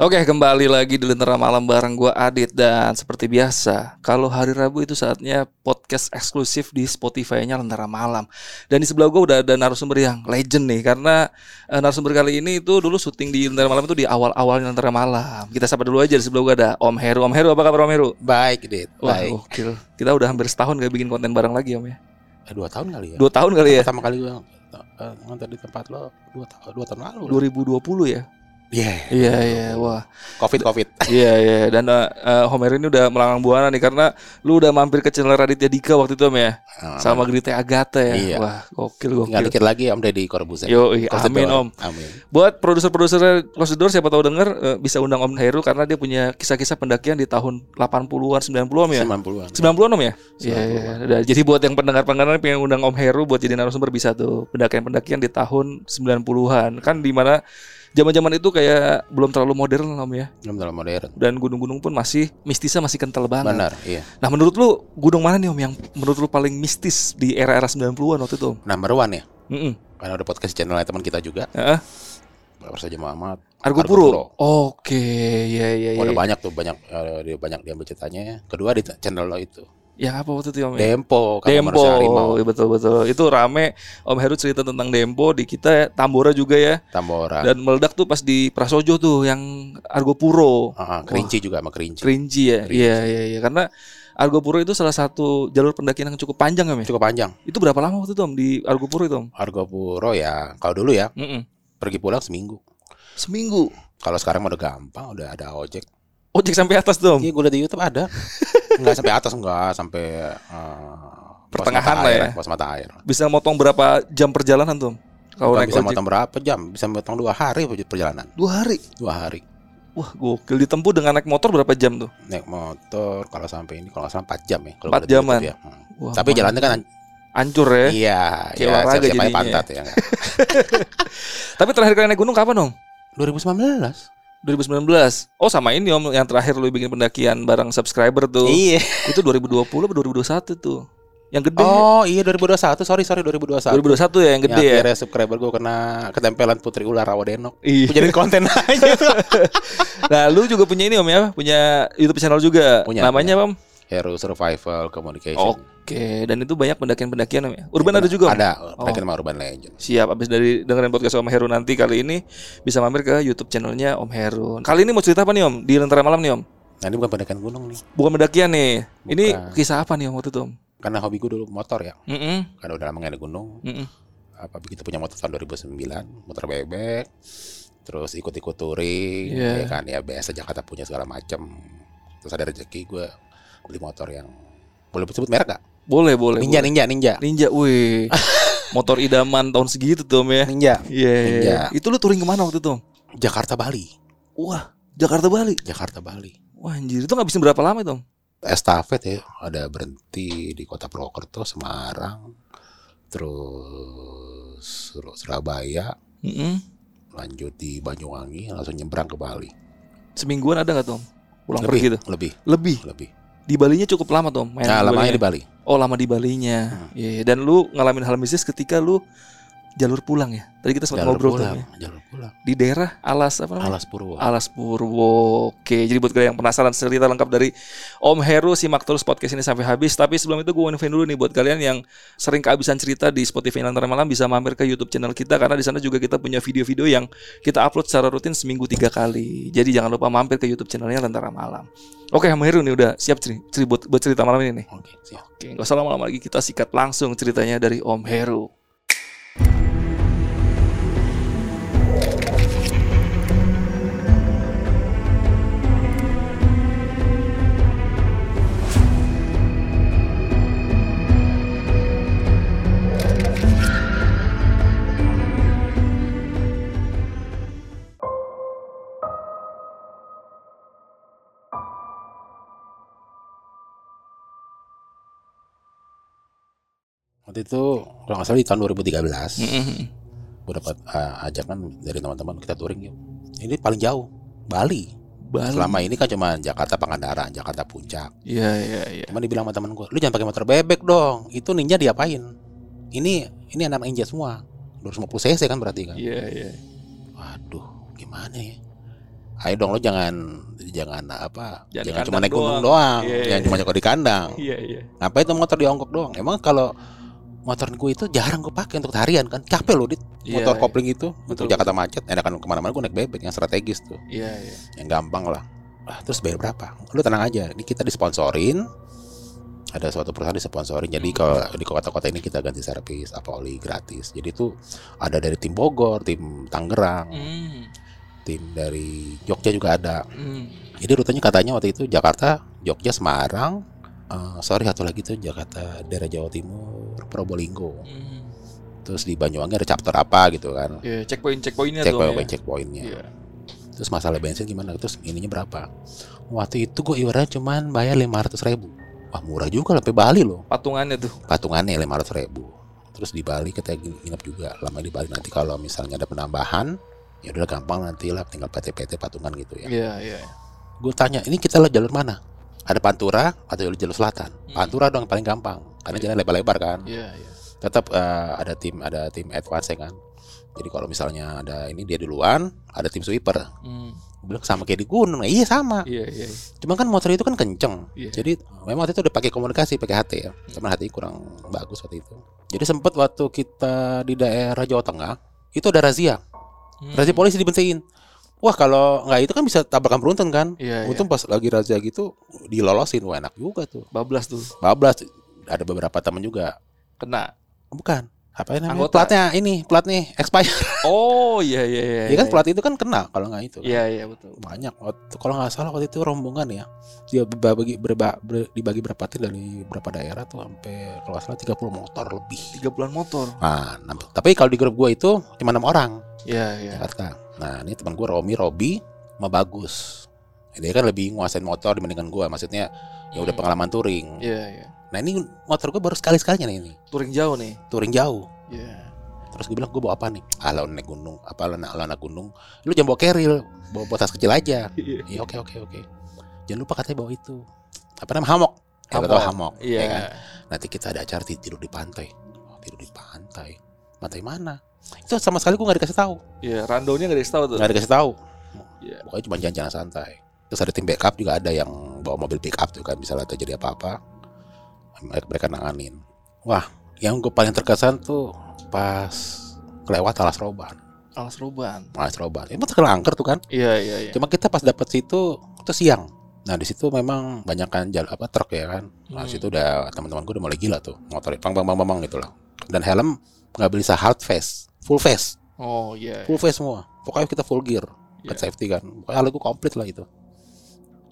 Oke, kembali lagi di Lentera Malam bareng gue Adit dan seperti biasa, kalau hari Rabu itu saatnya podcast eksklusif di Spotify-nya Lentera Malam. Dan di sebelah gue udah ada narasumber yang legend nih karena uh, narasumber kali ini itu dulu syuting di Lentera Malam itu di awal-awalnya Lentera Malam. Kita sapa dulu aja di sebelah gue ada Om Heru. Om Heru apa kabar Om Heru? Baik, Dit. Wah, Baik. gokil. Kita udah hampir setahun gak bikin konten bareng lagi Om ya. Eh, dua tahun kali ya. Dua tahun kali ya? Pertama kali gue uh, ngantar di tempat lo dua, ta- dua tahun lalu. 2020 ya? Iya. Iya, iya. Wah, Covid Covid. Iya iya dan uh, Homer ini udah melanglang buana nih karena lu udah mampir ke channel Raditya Dika waktu itu Om ya sama Grita Agatha ya. Iya. Wah, gokil gokil. dikit lagi Om Deddy Corbuzier. Yo, iya, amin. Om. Amin. Buat produser-produser Close the Door siapa tahu denger uh, bisa undang Om Heru karena dia punya kisah-kisah pendakian di tahun 80-an 90 Om ya. 90-an. 90-an Om ya? Iya, iya. Jadi buat yang pendengar-pendengar pengen undang Om Heru buat jadi narasumber bisa tuh pendakian-pendakian di tahun 90-an. Kan di mana zaman-zaman itu kayak belum terlalu modern Om ya. Belum terlalu modern. Dan gunung-gunung pun masih mistisnya masih kental banget. Benar, iya. Nah menurut lu gunung mana nih om yang menurut lu paling mistis di era-era 90-an waktu itu om? Number one ya. Mm-mm. Karena udah podcast channel teman kita juga. Heeh. Bapak saja Muhammad. Argo Puro. Oke, ya ya ya. Oh, Udah banyak tuh banyak dia banyak diambil ceritanya. Kedua di channel lo itu. Yang apa waktu itu om? Dempo, kamu Dempo, harimau. Iya, betul betul. Itu rame Om Heru cerita tentang Dempo di kita Tambora juga ya. Tambora. Dan meledak tuh pas di Prasojo tuh yang Argo Puro. Ah, ah, kerinci juga sama kerinci. Kerinci ya. Iya iya iya karena Argo Puro itu salah satu jalur pendakian yang cukup panjang om ya. Cukup panjang. Itu berapa lama waktu itu om di Argo Puro itu om? Argo Puro ya. Kalau dulu ya Mm-mm. pergi pulang seminggu. Seminggu. Kalau sekarang mah udah gampang, udah ada ojek. Ojek sampai atas tuh om. Iya, gue liat di YouTube ada. Enggak sampai atas enggak, sampai pos Pertengahan lah ya. Pos mata air. Bisa motong berapa jam perjalanan tuh? Kalau naik bisa ojek motong berapa jam? Bisa motong dua hari perjalanan. dua hari. Dua hari. Wah, gokil ditempuh dengan naik motor berapa jam tuh? Naik motor kalau sampai ini kalau nggak salah 4 jam ya. Kalau Empat gua liat di jaman. YouTube ya. Hmm. Wah, Tapi man- jalannya kan an- hancur ya. iya, Kayak ya olahraga jadinya pantat ya. Tapi terakhir kali naik gunung kapan dong? 2019. 2019. Oh, sama ini Om yang terakhir lu bikin pendakian bareng subscriber tuh. Iya. Itu 2020 atau 2021 tuh. Yang gede. Oh, iya 2021. Sorry, sorry 2021. 2021 ya yang gede Yang ya. akhirnya subscriber gue kena ketempelan Putri Ular Rawadenok. Iya. Jadiin konten aja tuh. Nah, lu juga punya ini Om ya, punya YouTube channel juga. Punya, Namanya Om? Hero Survival Communication. Oke, dan itu banyak pendakian-pendakian Om ya. Urban ada juga? Ada, Oh. mereka nama Urban Legend. Siap, abis dari dengerin podcast Om Heru nanti kali ini bisa mampir ke YouTube channelnya Om Heru. Kali ini mau cerita apa nih Om? Di Lentera Malam nih Om? Nah ini bukan pendakian gunung nih, Bukan pendakian nih. Ini Bukan. kisah apa nih Om waktu itu Om? karena hobi gue dulu motor ya. Mm-mm, Karena udah lama gak ada gunung. mm-mm. Apa begitu punya motor tahun 2009, motor bebek. Terus ikut-ikut touring, Iya. ya kan ya biasa Jakarta punya segala macam. Terus ada rezeki gue beli motor yang boleh disebut merek gak? Boleh, boleh. Ninja, boleh. ninja, ninja, Ninja, wih. Motor idaman tahun segitu tuh Om ya. ninja. Iya. iya, Ninja. Itu lu touring ke mana waktu itu Om? Jakarta Bali, Wah, Jakarta Bali. Jakarta Bali. Wah anjir, itu ngabisin berapa lama itu Om? Estafet ya, ada berhenti di kota Purwokerto, Semarang, terus Sur- Surabaya, Mm-mm. lanjut di Banyuwangi, langsung nyebrang ke Bali. Semingguan ada nggak tuh? Pulang lebih, pergi tuh? lebih, Lebih. lebih. Di Balinya cukup lama tuh main Nah, di lamanya di Bali. Oh lama di Balinya. Hmm. Iya, iya. Dan lu ngalamin hal mistis ketika lu jalur pulang ya. Tadi kita sempat Jalur ngobrol pulang, tuh ya. jalur pulang. Di daerah Alas apa namanya? Alas Purwo. Alas Purwo. Oke, jadi buat kalian yang penasaran cerita lengkap dari Om Heru simak terus podcast ini sampai habis. Tapi sebelum itu gue infoin dulu nih buat kalian yang sering kehabisan cerita di Spotify Lantara Malam bisa mampir ke YouTube channel kita karena di sana juga kita punya video-video yang kita upload secara rutin seminggu tiga kali. Jadi jangan lupa mampir ke YouTube channelnya Lantara Malam. Oke, Om Heru nih udah siap ceri, ceri buat, buat cerita malam ini nih. Oke, siap. Oke, nggak usah lama-lama lagi kita sikat langsung ceritanya dari Om Heru. Itu kalau nggak salah di tahun 2013 Mm-mm. gue dapat uh, ajakan dari teman-teman kita touring yuk ini paling jauh Bali Bali. selama ini kan cuma Jakarta Pangandaran Jakarta Puncak Iya iya iya. Cuman dibilang sama temen gue, lu jangan pakai motor bebek dong. Itu ninja diapain? Ini ini anak ninja semua. 250 cc kan berarti kan. Iya iya. Waduh, gimana ya? Ayo dong lo jangan jangan apa? Jangan Jangan, cuma naik gunung doang. doang. Iya, jangan iya. cuma nyokot di kandang. Iya iya. Ngapain tuh motor diongkok doang? Emang kalau motor gue itu jarang gue pakai untuk harian kan? Capek loh dit. Iya, motor iya. kopling itu. Betul, untuk Jakarta macet. Enakan ke mana-mana gue naik bebek. Yang strategis tuh. Iya iya. yang gampang lah. Ah, terus bayar berapa? Lu tenang aja. Ini kita disponsorin. Ada suatu perusahaan disponsorin. Jadi kalau di kota-kota ini kita ganti servis apa oli gratis. Jadi itu ada dari tim Bogor tim Tangerang. Hmm. tim dari Jogja juga ada. Hmm. jadi rutenya katanya waktu itu Jakarta Jogja Semarang eh, sorry satu lagi tuh Jakarta daerah Jawa Timur Probolinggo Hmm. terus di Banyuwangi ada chapter apa gitu kan Iya, checkpoint checkpointnya tuh. poin ya. checkpointnya Iya. terus masalah bensin gimana terus ininya berapa waktu itu gue ibaratnya cuman bayar 500 ribu wah murah juga sampai Bali loh Patungannya tuh. patungannya 500 ribu terus di Bali kita nginep juga lama di Bali nanti kalau misalnya ada penambahan ya udah gampang nanti lah tinggal PT-PT patungan gitu ya Iya iya. gue tanya ini kita lah jalur mana ada Pantura atau jalur selatan Hmm. Pantura dong paling gampang karena jalan lebar-lebar kan Iya iya. tetap eh, ada tim ada tim advance kan jadi kalau misalnya ada ini dia duluan ada tim sweeper Hmm. Bilang sama kayak di gunung Nah, iya sama Iya iya. Cuma kan motor itu kan kenceng. Iya. Jadi memang waktu itu udah pakai komunikasi pakai HT ya. Cuman HT kurang bagus waktu itu. Jadi sempat waktu kita di daerah Jawa Tengah itu ada razia. Hmm. Razia polisi dibentiin. Wah kalau nggak itu kan bisa tabrakan beruntun kan. Iya iya. Untung pas lagi razia gitu dilolosin. Wah enak juga tuh. Bablas tuh. Bablas ada beberapa teman juga. Kena. Bukan. Apa namanya? Anggota. Platnya ini, platnya expired. Oh iya iya iya. Ya kan plat itu kan kena kalau nggak itu. kan. Iya iya betul. banyak waktu kalau nggak salah waktu itu rombongan ya dia dibagi berba, ber- dibagi berapa tim dari berapa daerah tuh sampai kalau nggak salah 30 motor lebih Tiga bulan motor. nah tapi kalau di grup gue itu cuma enam orang Iya iya. Jakarta nah ini teman gue Romi Robi sama Bagus dia kan lebih nguasain motor dibandingkan gue maksudnya ya udah Hmm. pengalaman touring Iya iya. nah ini motor gue baru sekali sekalinya nih ini Touring jauh nih. touring jauh Iya. terus gue bilang gue bawa apa nih ah lo naik gunung apa lo naik lo naik gunung lu jangan bawa carry bawa, bawa tas kecil aja Iya. Iya oke oke oke. Jangan lupa katanya bawa itu. Apa namanya hamok? Ya, lo tau hamok. Iya. ya kan? Nanti kita ada acara ti- tidur di pantai. Oh, tidur di pantai. Pantai mana? Itu sama sekali gue gak dikasih tahu. Iya. Randonya gak dikasih tahu tuh. Gak dikasih tahu. Iya. Pokoknya cuma jalan-jalan santai. Terus ada tim backup juga ada yang bawa mobil backup tuh kan misalnya terjadi apa-apa mereka, mereka nanganin. Wah, yang gue paling terkesan tuh pas kelewat alas roban. Alas roban. Alas roban. Itu terkenal angker tuh kan. Iya iya iya. Cuma kita pas dapet situ itu siang. Nah di situ memang banyak kan jalan apa truk ya kan. Nah Hmm. situ udah teman-teman gue udah mulai gila tuh motornya bang bang bang bang, bang gitu lah. Dan helm nggak bisa hard face, full face, Oh iya. full face semua. Pokoknya kita full gear, Iya. buat safety kan. Pokoknya hal gue komplit lah itu.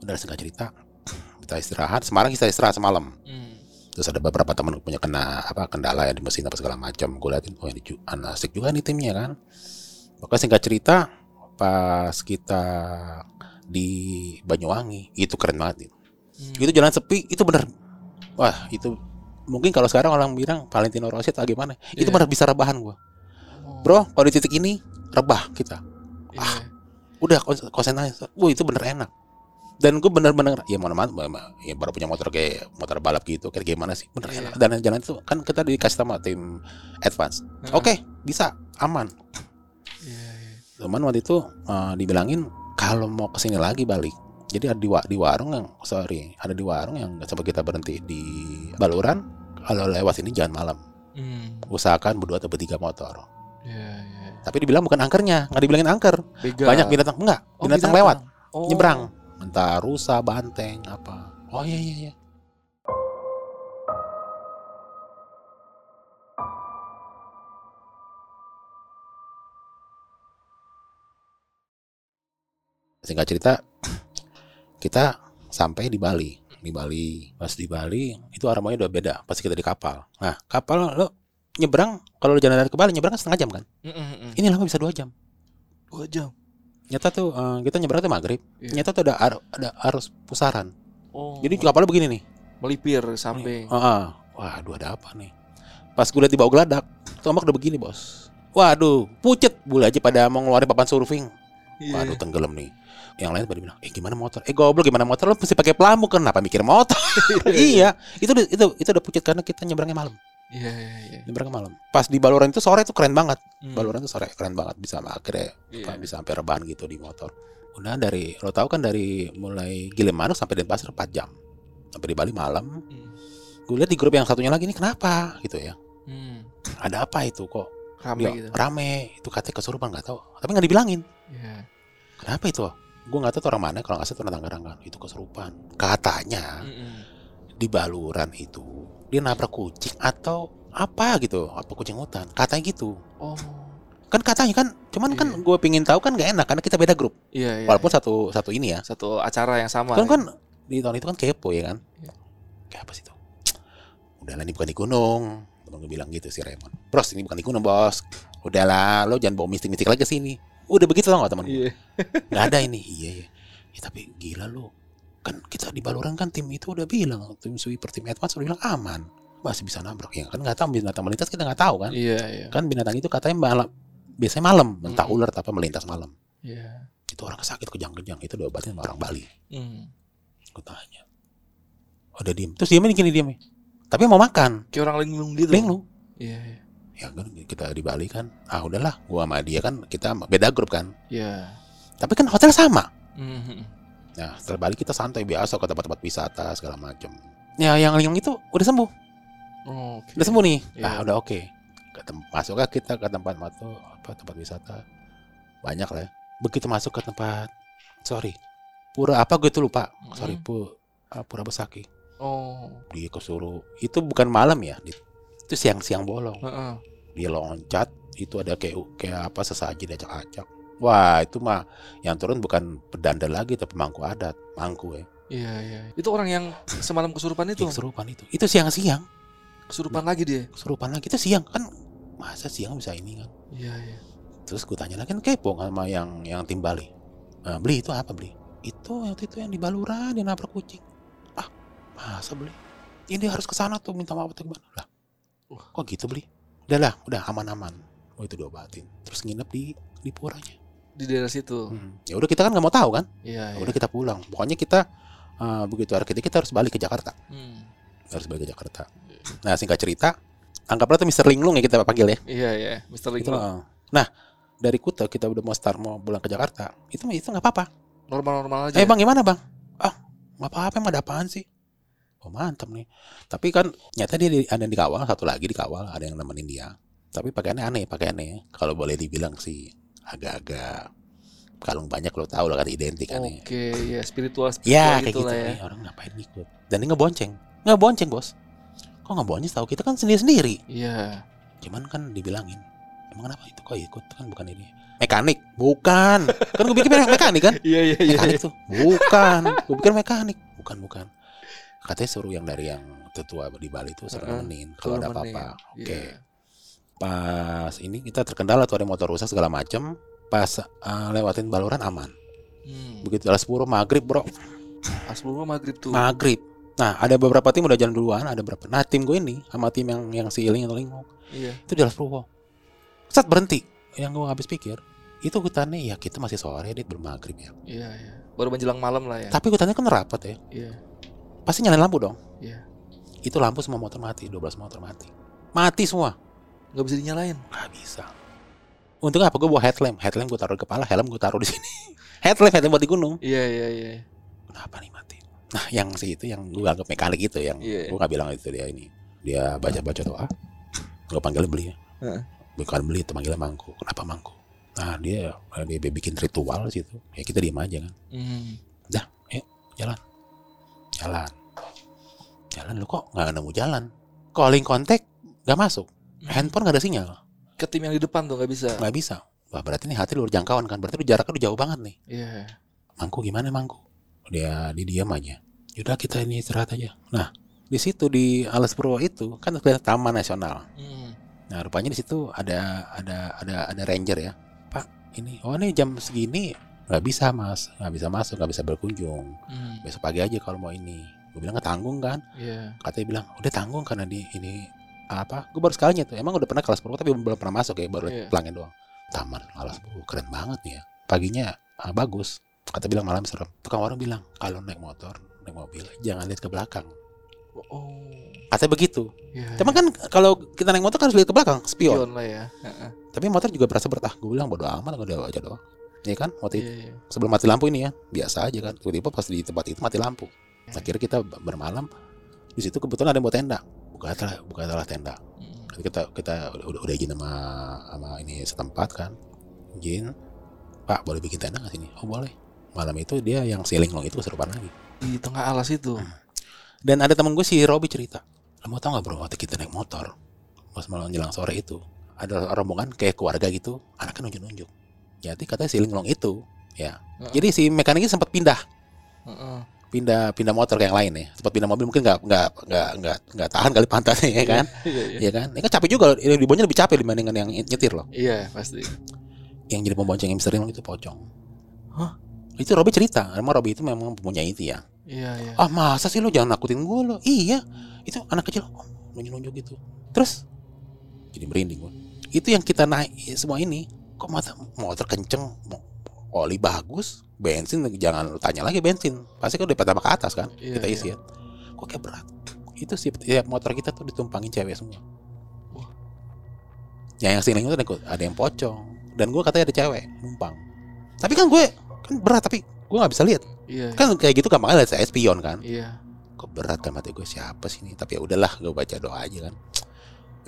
Udah singkat cerita, kita istirahat. Semarang kita istirahat semalam. Hmm. Terus ada beberapa teman punya kena apa kendala ya di mesin apa segala macam. Gue liatin, oh ini ju- asik juga nih timnya kan. Pokoknya singkat cerita, pas kita di Banyuwangi itu keren banget. Itu, Hmm. itu jalan sepi, itu bener. Wah itu mungkin kalau sekarang orang bilang Valentino Rossi atau gimana, itu Iya. bener bisa rebahan gua. Bro, kalau di titik ini rebah kita. iya. Udah kons- konsentrasi. Wah itu bener enak. Dan gue bener-bener ya mohon maaf ya baru punya motor kayak motor balap gitu kayak gimana sih bener Iya. enak dan jalan itu kan kita dikasih sama tim advance Heeh. oke bisa aman Iya iya. cuman waktu itu eh, dibilangin kalau mau ke sini lagi balik jadi ada di, wa- di warung yang sorry ada di warung yang sampai kita berhenti di baluran kalau lewat sini jangan malam Hmm. usahakan berdua atau bertiga motor Iya iya. tapi dibilang bukan angkernya nggak dibilangin angker. Begal. banyak binatang enggak Oh, binatang lewat Oh. nyebrang. Entah rusa banteng apa. Oh iya iya iya. Singkat cerita kita sampai di Bali. Di Bali pas di Bali itu aromanya udah beda pasti kita di kapal. Nah kapal lo nyebrang kalau lo jalan dari ke Bali nyebrang kan setengah jam kan Mm, mm, mm. ini lama bisa dua jam Dua jam. nyata tuh eh, kita nyebrang tuh maghrib Iya. nyata tuh ada ar- ada arus pusaran Oh. jadi kapalnya begini nih melipir samping. Ah, ah. waduh ada apa nih Pas gue liat di bawah geladak, tombak udah begini bos. Waduh, pucet bule aja pada mau ngeluarin papan surfing. Iya. Waduh tenggelam nih. Yang lain pada bilang, eh gimana motor? Eh goblok gimana motor? Lo mesti pakai pelamu kenapa mikir motor? iya, itu udah- itu itu udah pucet karena kita nyebrangnya malam. Iya, iya, iya. Nyebrangnya malam. Pas di Baluran itu sore tuh keren banget. Hmm. Baluran tuh sore keren banget bisa akhirnya Iya. apa, bisa sampai rebahan gitu di motor. Udah dari lo tahu kan dari mulai Gilimanuk sampai Denpasar 4 jam. Sampai di Bali malam. Hmm. Gue lihat di grup yang satunya lagi ini kenapa gitu ya. Hmm. Ada apa itu kok? Rame Dia gitu. rame. Itu katanya kesurupan nggak tahu. Tapi nggak dibilangin. Iya. Kenapa itu? Gue nggak tahu tuh orang mana. Kalau nggak salah tuh orang Tangerang kan. Itu kesurupan. Katanya Mm-mm. di Baluran itu dia nabrak kucing atau apa gitu. Apa kucing hutan. Katanya gitu. Oh. Kan katanya kan. Cuman kan Iya. gue pingin tahu kan nggak enak karena kita beda grup. Iya, iya. Walaupun satu satu ini ya. satu acara yang sama. Kan kan di tahun itu kan kepo ya kan. Iya. Kayak apa sih itu? Udahlah ini bukan di gunung. Gue bilang gitu si Raymond. Bros ini bukan di gunung bos. Udahlah lo jangan bawa mistik-mistik lagi ke sini. Udah begitu tau gak temen gue? Iya. Nggak ada ini. Iya iya. Ya, tapi gila lo. Kan kita di Baluran kan tim itu udah bilang. Tim sweeper, tim advance udah bilang aman. Masih bisa nabrak. Ya kan nggak tahu binatang melintas kita nggak tahu kan. Iya, iya. Kan binatang itu katanya malam. Biasanya malam. Entah Mm-mm. ular atau apa melintas malam. Iya. Itu orang sakit kejang-kejang. Itu diobatin sama orang Bali. Hmm. Gue tanya. Oh, udah diem. Terus diemnya gini diemnya. Tapi mau makan. Kayak orang linglung gitu. Linglung. Iya, iya. Ya kan kita di Bali kan. Ah udahlah. Gua sama dia kan kita beda grup kan. Iya. Tapi kan hotel sama. Mhm. Nah setelah Bali kita santai biasa ke tempat-tempat wisata segala macam. Ya yang linglung itu udah sembuh. Oh, Oke. Udah sembuh nih. Iya. Ah udah oke. Ke tem- Masuklah kita ke tempat matu apa tempat wisata. Banyak lah ya. Begitu masuk ke tempat sorry. Pura apa gue tuh lupa. Sorry, Mm. pu, ah, Pura Besaki. Oh. dia kesuruh itu bukan malam ya di- itu siang-siang bolong Heeh. dia loncat itu ada kayak kayak apa sesaji diacak-acak wah itu mah yang turun bukan pedanda lagi tapi mangku adat mangku ya Iya, iya. Itu orang yang semalam kesurupan itu. Yang kesurupan itu. Itu siang-siang. Kesurupan lagi dia. kesurupan lagi. Itu siang kan masa siang bisa ini kan? Iya, iya. terus gue tanya lagi kan kepo sama yang yang tim Bali? "Eh, beli itu apa beli? Itu yang itu yang di Baluran dia nabrak kucing. Ah masa beli? Ini harus ke sana tuh minta maaf atau gimana? Lah Wah. kok gitu beli? Udah lah udah aman-aman. Oh itu diobatin. Terus nginep di di puranya Di daerah situ. hmm. ya udah kita kan nggak mau tahu kan Iya, Ya iya. udah kita pulang pokoknya kita eh, begitu hari ketiga kita harus balik ke Jakarta Hmm. harus balik ke Jakarta nah singkat cerita anggaplah itu Mister Linglung ya kita panggil ya Iya, iya. Mister itu Linglung. eh. nah dari Kuta kita udah mau start mau pulang ke Jakarta itu itu nggak apa-apa Normal-normal aja. Eh bang gimana bang? Ah nggak apa-apa emang ada apaan sih? Oh mantap nih. Tapi kan nyata dia di, ada yang dikawal, satu lagi dikawal, ada yang nemenin dia. Tapi pakaiannya aneh, pakaiannya. Kalau boleh dibilang sih agak-agak kalung banyak lo tahu lah kan identik kan ya. Oke, ya spiritual spiritual Ya kayak gitu lah ya. nih orang ngapain ikut? Dan dia ngebonceng, nggak bonceng bos. Kok nggak bonceng? Tahu kita kan sendiri-sendiri. Iya. Cuman kan dibilangin, emang kenapa itu kok ikut kan bukan ini mekanik, bukan. Kan gue pikir mekanik kan? Iya, iya, iya. mekanik tuh bukan gue pikir mekanik bukan bukan katanya suruh yang dari yang tetua di Bali itu suruh Heeh, nemenin kalau ada apa-apa oke Iya. Pas ini kita terkendala tuh ada motor rusak segala macem pas uh, lewatin baluran aman Hmm. begitu alas puro maghrib bro Asbul maghrib tuh. maghrib nah ada beberapa tim udah jalan duluan ada berapa nah tim gue ini sama tim yang yang si Iling atau Iya. itu di alas puro saat berhenti yang gue habis pikir itu hutannya ya kita masih sore dit bermaghrib ya Iya, iya. Baru menjelang malam lah ya. tapi hutannya kan rapat ya Iya. pasti nyalain lampu dong Iya. itu lampu semua motor mati 12 motor mati mati semua Nggak bisa dinyalain. nggak bisa. Untungnya apa? Gue bawa headlamp. Headlamp gue taruh di kepala helm gue taruh di sini. Headlamp headlamp buat di gunung. Iya, iya, iya. kenapa nih mati? Nah yang si itu yang gue anggap mekanik itu yang Iya. gue nggak bilang itu dia ini. Dia baca baca doa. Gue panggilnya beli Heeh. bukan beli itu manggilnya mangku. Kenapa mangku? Nah dia dia bikin ritual situ. Ya kita diem aja kan. Hmm. dah ayo jalan. Jalan. Jalan lu kok nggak nemu jalan? Calling kontak nggak masuk handphone nggak ada sinyal. Ke tim yang di depan tuh nggak bisa. nggak bisa. Wah berarti ini hati luar jangkauan kan. Berarti lu jaraknya udah jauh banget nih. Iya. mangku gimana mangku? Dia di diam aja. Yaudah kita ini istirahat aja. Nah di situ di Alas Purwo itu kan kelihatan taman nasional. Hmm. nah rupanya di situ ada ada ada ada ranger ya. Pak ini oh ini jam segini. Nggak bisa mas. Nggak bisa masuk nggak bisa berkunjung. Hmm. besok pagi aja kalau mau ini. Gue bilang nggak tanggung kan? Iya. katanya bilang udah tanggung karena di ini apa gue baru sekalinya tuh emang udah pernah kelas 10 tapi belum pernah masuk ya baru Iya. pelangin doang taman kelas 10 keren banget nih ya paginya ah, bagus kata bilang malam serem tukang warung bilang kalau naik motor naik mobil jangan lihat ke belakang Oh. katanya begitu Iya. Cuman kan kalau kita naik motor kan harus lihat ke belakang, spion. Spion lah ya. Heeh. Tapi motor juga berasa bertah. Gue bilang bodo amat, gue udah aja doang. Iya kan? Waktu Iya, iya. sebelum mati lampu ini ya, biasa aja kan. Tiba-tiba pas di tempat itu mati lampu. Akhirnya kita bermalam di situ kebetulan ada yang bawa tenda. Buka telah, buka telah tenda. Mm. Kita kita udah udah, izin sama sama ini setempat kan. Izin. Pak, boleh bikin tenda nggak sini? Oh, boleh. Malam itu dia yang siling long itu kesurupan lagi. Di tengah alas itu. Dan ada temen gue si Robi cerita, lo mau tau gak bro waktu kita naik motor pas malam menjelang sore itu ada rombongan kayak keluarga gitu, anaknya nunjuk-nunjuk. Jadi katanya si linglong itu, ya. Heeh. Jadi si mekaniknya sempat pindah, Heeh. Pindah pindah motor ke yang lain ya. Sempat pindah mobil mungkin nggak nggak nggak nggak nggak tahan kali pantatnya ya kan, Iya, iya. ya kan. Ini kan capek juga, yang dibonceng lebih capek dibandingkan yang nyetir loh. Iya, pasti. Yang jadi pembonceng yang. Linglong itu pocong. Hah? Itu Robi cerita, emang Robi itu memang punya itu ya. Iya, iya. ah masa sih lo jangan nakutin gue lo iya itu anak kecil oh, nunjuk-nunjuk gitu terus jadi merinding gue itu yang kita naik semua ini kok mata motor kenceng oli bagus bensin jangan lu tanya lagi bensin. Pasti kan udah pertama ke atas kan Iya, kita iya. isi ya. Kok kayak berat? Itu sih ya, motor kita tuh ditumpangin cewek semua. Wah. ya yang siling itu ada, ada yang pocong. Dan gue katanya ada cewek numpang. Tapi kan gue kan berat tapi gue nggak bisa lihat. Iya. kan kayak gitu gampang lihat saya spion kan. Iya. kok berat kan mati gue siapa sih ini? Tapi ya udahlah gue baca doa aja kan.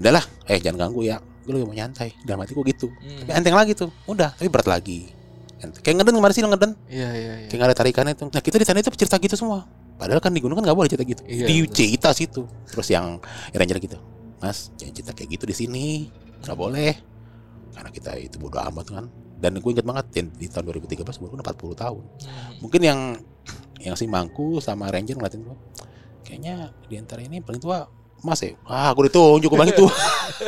Udahlah eh jangan ganggu ya. Gue lagi mau nyantai. Dalam hati gue gitu. Hmm. tapi enteng lagi tuh. Udah tapi berat lagi. Kayak ngeden kemarin sih lo ngeden. Iya, iya, iya. kayak nggak ada tarikannya tuh nah kita di sana itu cerita gitu semua. Padahal kan di gunung kan nggak boleh cerita gitu. Iya, di betul. cerita situ. Terus yang ranger gitu mas jangan cerita kayak gitu di sini. Nggak boleh. Karena kita itu bodo amat kan. Dan gue inget banget di, di tahun 2013 umur gue udah 40 tahun. Hmm. mungkin yang yang si Mangku sama Ranger ngeliatin gua kayaknya di antara ini paling tua Mas ya? Ah gue ditunjuk gue bilang itu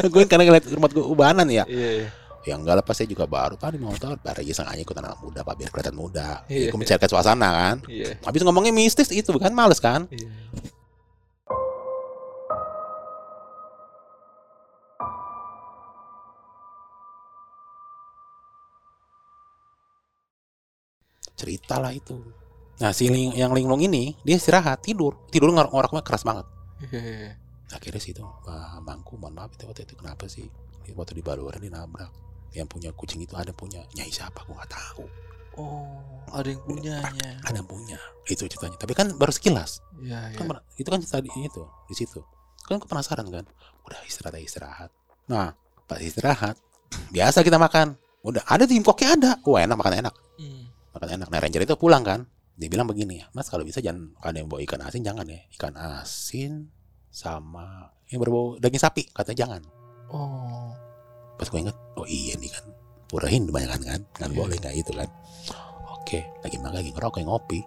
gue karena ngeliat rumah gue ubanan ya. Iya, iya. Yang enggak lepas saya juga baru pak di motor. Baru aja sengaja ikut anak muda pak biar kelihatan muda. Iya. ya, gue mencairkan suasana kan? Iya. habis ngomongnya mistis itu kan? Males kan? Iya. cerita lah itu. Nah si ling, yang linglung ini dia istirahat tidur. Tidur ngor ngoraknya keras banget. Iya. akhirnya sih itu Pak Mangku mohon maaf itu waktu itu. Kenapa sih? Dia waktu di Baluran dinabrak yang punya kucing itu ada punya nyai siapa? Gue nggak tahu. Oh, ada yang punyanya. ada yang punya itu ceritanya. Tapi kan baru sekilas. Iya, iya. kan pernah- itu kan cerita di itu di situ. Kan gue penasaran kan? Udah istirahat istirahat. Nah pas istirahat biasa kita makan. Udah ada tim koknya ada. Wah enak makan enak. Hmm. makan enak. Nah ranger itu pulang kan? Dia bilang begini ya mas kalau bisa jangan ada yang bawa ikan asin jangan ya. Ikan asin sama yang berbau daging sapi kata jangan. Oh. Pas gue inget oh iya nih kan pura Hindu banyak kan kan kan Iya. boleh nggak itu kan. Oke lagi makan lagi ngerokok yang ngopi.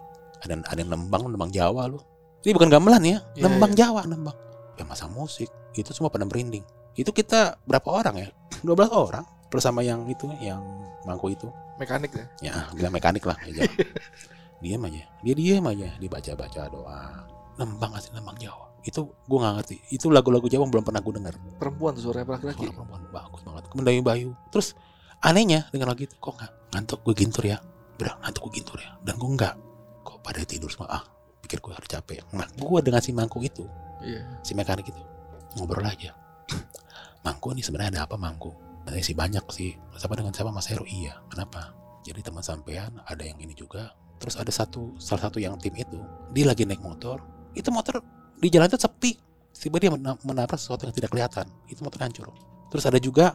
Ada ada yang nembang nembang Jawa lu. Ini bukan gamelan ya Iya, nembang Jawa nembang. Yang masa musik itu semua pada merinding. Itu kita berapa orang ya? 12 orang bersama yang itu yang mangku itu. Mekanik ya? ya bilang mekanik lah aja diam aja dia diam aja dia baca baca doa nembang asli nembang Jawa itu gue nggak ngerti. Itu lagu-lagu Jawa belum pernah gue dengar Perempuan tuh suaranya laki-laki. Suara perempuan bagus banget. Mendayu Bayu. Terus anehnya dengan lagu itu Kok nggak ngantuk gue gintur ya? Bilang ngantuk gue gintur ya. Dan gue nggak. Kok pada tidur semua? Ah pikir gue harus capek. Nah gue dengan si Mangku itu Iya. Si mekanik itu Ngobrol aja Mangku nih sebenarnya ada apa Mangku Nanti sih banyak sih. Siapa dengan siapa? Mas Heru Iya. Kenapa? Jadi teman sampean Ada yang ini juga. Terus ada satu Salah satu yang tim itu Dia lagi naik motor. Itu motor Di jalan itu sepi Tiba dia mena- menabrak sesuatu yang tidak kelihatan Itu motor hancur Terus ada juga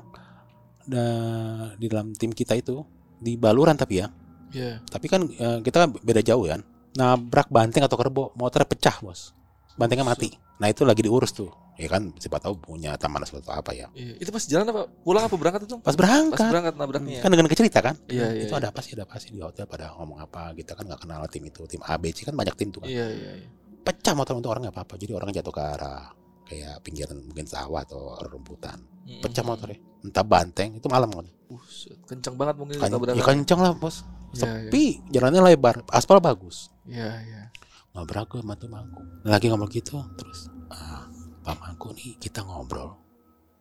da- di dalam tim kita itu di baluran tapi ya Iya. tapi kan eh, kita kan beda jauh kan nabrak banteng atau kerbau motornya pecah bos bantengnya mati nah itu lagi diurus tuh ya kan siapa tahu punya taman atau apa ya Iya. Itu pas jalan apa? Pulang apa berangkat itu? pas Pas berangkat berangkat nabraknya. kan dengan kecerita kan Iya, iya, itu iya. ada apa sih ada apa sih di hotel pada ngomong apa kita kan nggak kenal tim itu tim ABC kan banyak tim tuh kan Iya, iya, iya. Pecah motor untuk orang nggak apa-apa. Jadi orang jatuh ke arah kayak pinggiran mungkin sawah atau rumputan. Pecah motornya. Entah banteng itu malam kan. Buset, kencang banget mungkin Kan- ya kencang lah bos. Iya, sepi jalannya lebar aspal bagus. Iya, iya. ngobrol gue sama tuh mangku lagi ngomong gitu terus ah pak mangku nih kita ngobrol.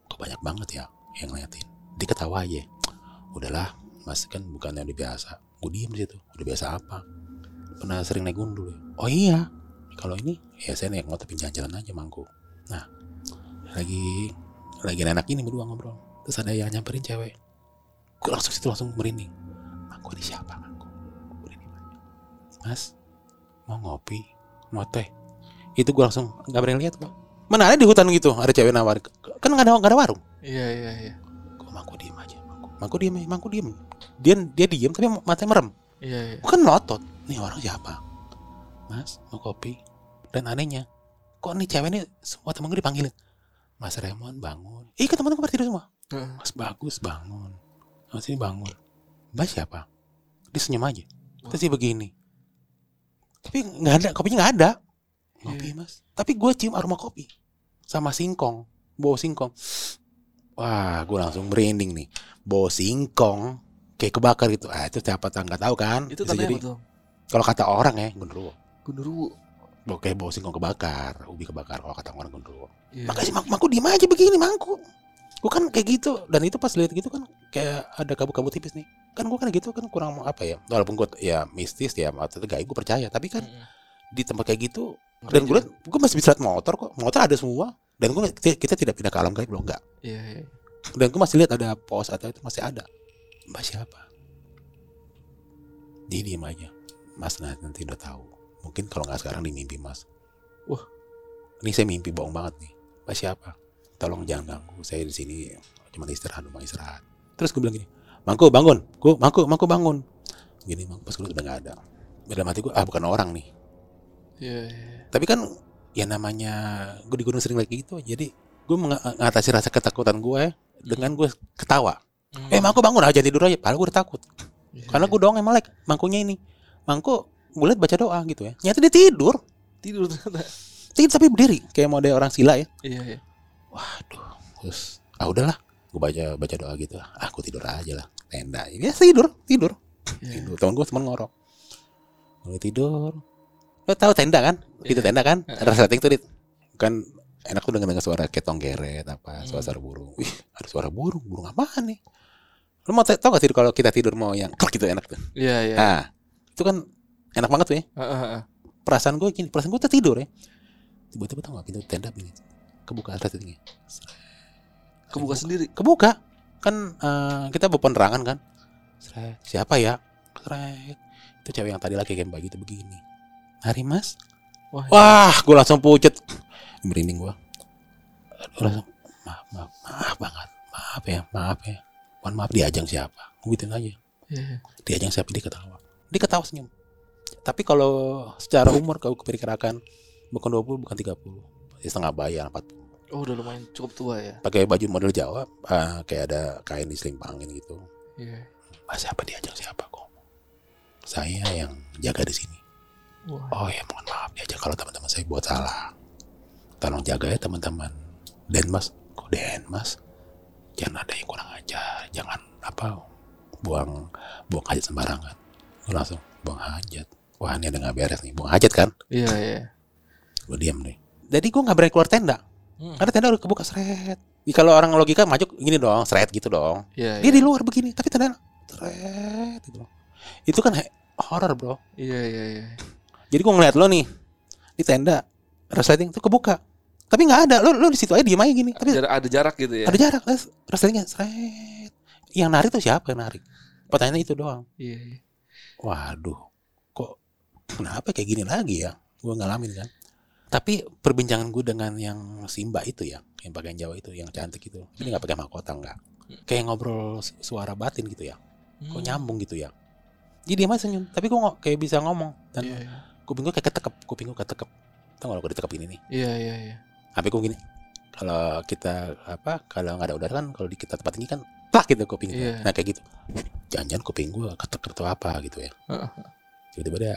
Kok banyak banget ya yang ngeliatin. Dia ketawa aja. Udahlah mas kan bukannya udah biasa. Gue diem di situ. Udah biasa apa? Pernah sering naik gundul ya? oh iya kalau ini ya saya naik motor pinjam jalan aja mangku nah lagi lagi enak ini berdua ngobrol. Terus ada yang nyamperin cewek. Gue langsung situ langsung merinding. Mangku ini siapa mangku merinding mas mau ngopi? Mau teh? Itu gue langsung nggak berani lihat kok mana ada di hutan gitu ada cewek nawar. Kan nggak ada nggak ada warung. Iya iya iya. gue mangku diem aja mangku mangku diem mangku diem. Dia dia diem tapi matanya merem. Iya iya. gue kan melotot. Nih orang siapa mas mau kopi? Dan anehnya kok nih cewek ini semua temen gue dipanggilin mas Raymond bangun. Ih kan temen gue tidur semua. Mas bagus bangun. Mas ini bangun. Mbak siapa? Dia senyum aja. Terus dia begini. Tapi nggak ada kopinya nggak ada. Ngopi mas. Tapi gue cium aroma kopi. Sama singkong. Bau singkong. Wah gue langsung merinding nih. Bau singkong. Kayak kebakar gitu. Ah itu siapa tahu nggak tahu kan? Itu Bisa jadi. kalau kata orang ya genderuwo Genderuwo. kayak bau singkong kebakar ubi kebakar kalau kata orang genderuwo Iya. makanya si mangku, diem aja begini mangku gue kan kayak gitu dan itu pas lihat gitu kan kayak ada kabut-kabut tipis nih kan gue kan gitu kan kurang apa ya walaupun gue ya mistis ya atau itu gaib gue percaya tapi kan Mm-mm. di tempat kayak gitu Ngeri dan gue juga. gue masih bisa lihat motor kok motor ada semua dan gue kita, tidak pindah ke alam gaib loh enggak Iya iya. dan gue masih lihat ada pos atau itu masih ada mbak siapa dia diem aja mas nanti udah tahu mungkin kalau nggak sekarang di mimpi mas. Wah. ini saya mimpi bohong banget nih. Mbak siapa? Tolong jangan ganggu. Saya di sini cuma istirahat cuma istirahat. Terus gue bilang gini mangku bangun. Gue mangku mangku bangun. Gini mangku pas gue udah nggak ada. Dalam hati gue ah bukan orang nih. Iya iya. tapi kan ya namanya gue di gunung sering lagi gitu. Jadi gue mengatasi rasa ketakutan gue dengan gue ketawa. Eh mangku bangun aja tidur aja. Padahal gue udah takut. Iya, karena iya. gue doang yang melek. Mangkunya ini. Mangku gue liat baca doa gitu ya. Nyata dia tidur. Tidur ternyata. tidur tapi berdiri kayak model orang sila ya. Iya iya. waduh terus ah udahlah gue baca baca doa gitu ah aku tidur aja lah tenda. Ya tidur tidur. Iya. tidur. Temen gue temen ngorok. Mulai tidur. Lo tahu tenda kan? Itu Iya. tenda kan? Resleting tuh dit. Kan enak tuh dengar dengar suara ketong geret apa suara, suara burung. Wih ada suara burung burung apaan nih? Lo mau tau gak tidur kalau kita tidur mau yang klak gitu enak tuh? Iya iya. nah itu kan enak banget tuh ya Heeh, heeh. perasaan gue gini perasaan gue tuh tidur ya tiba-tiba tau gak pintu tenda gini kebuka resletingnya Kebuka sendiri. kebuka. Kan eh, kita bawa penerangan kan. Sret, siapa ya? Sret. itu cewek yang tadi lagi kayak begitu begini. Hari mas. Wah. wah gue langsung pucet. Merinding gue Gua langsung maaf maaf maaf banget. Maaf ya maaf ya. Mohon maaf diajang siapa? Gue gituin aja. Iya. diajang siapa dia ketawa dia ketawa senyum tapi kalau secara umur kalau keperkirakan bukan 20 bukan 30 ya setengah bayar 40 Oh udah lumayan cukup tua ya. pakai baju model Jawa eh, kayak ada kain diselimpangin gitu Iya. Mas siapa diajak siapa kok? Saya yang jaga di sini. Wah. Oh ya mohon maaf diajak kalau teman-teman saya buat salah. Tolong jaga ya teman-teman. Den mas, kok Den mas? Jangan ada yang kurang aja, jangan apa buang buang hajat sembarangan. Langsung buang hajat. Wah ini ada nggak beres nih, buang hajat kan? Iya iya. Gue diam nih. Jadi gue nggak berani keluar tenda, Hmm. karena tenda udah kebuka seret. Ih, kalau orang logika maju gini dong, seret gitu dong. Iya. Dia iya. di luar begini, tapi tenda seret gitu. Itu kan horror bro. Iya iya iya. Jadi gue ngeliat lo nih di tenda resleting itu kebuka, tapi nggak ada. Lo lo di situ aja diem aja gini. Tapi Jarak, ada jarak gitu ya. ada jarak. terus Resletingnya seret. Yang narik tuh siapa yang narik? Pertanyaannya itu doang. Iya iya. Waduh, kenapa kayak gini lagi ya? Gue ngalamin kan. Tapi perbincangan gue dengan yang Simba itu ya, yang pakaian Jawa itu, yang cantik itu, ini nggak pakai mahkota nggak? Kayak ngobrol su- suara batin gitu ya, kok Hmm. nyambung gitu ya. Jadi dia masih senyum, tapi gue nggak kayak bisa ngomong dan Iya iya. kuping gue kayak ketekep, kuping gue ketekep. Tau gak lo kalau ditekep ini nih? Iya iya iya. Sampai gue gini. Kalau kita apa? Kalau nggak ada udara kan, kalau di kita tempat tinggi kan, plak gitu kuping. Iya. Nah kayak gitu. Jangan-jangan kuping gue ketekep atau apa gitu ya. Heeh. Tiba-tiba dia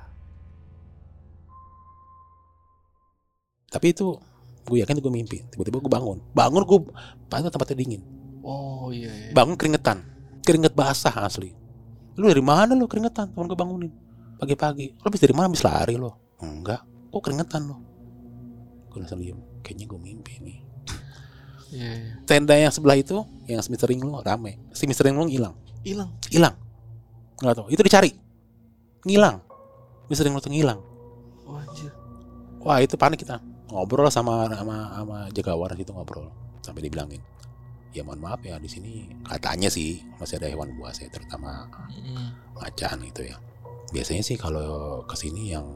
Tapi itu gue yakin gue mimpi. Tiba-tiba gue bangun. Bangun gue pantat tempatnya dingin. Oh iya iya. Bangun keringetan. Keringet basah asli. Lu dari mana lu keringetan? Temen gue bangunin. Pagi-pagi. Lu habis dari mana? Habis lari lo? Enggak. Kok keringetan lo? Gue langsung diem. Kayaknya gue mimpi nih. Iya iya. Tenda yang sebelah itu, yang Mr. Linglung rame. Si Mr. Linglung hilang. Hilang. Hilang. Nggak tahu. Itu dicari. Ngilang. Mr. Linglung tuh ngilang. Oh anjir. Wah itu panik kita ngobrol sama sama sama jagawan situ ngobrol. Sampai dibilangin ya mohon maaf ya di sini katanya sih masih ada hewan buas ya terutama Mm. macan gitu ya. Biasanya sih kalau ke sini yang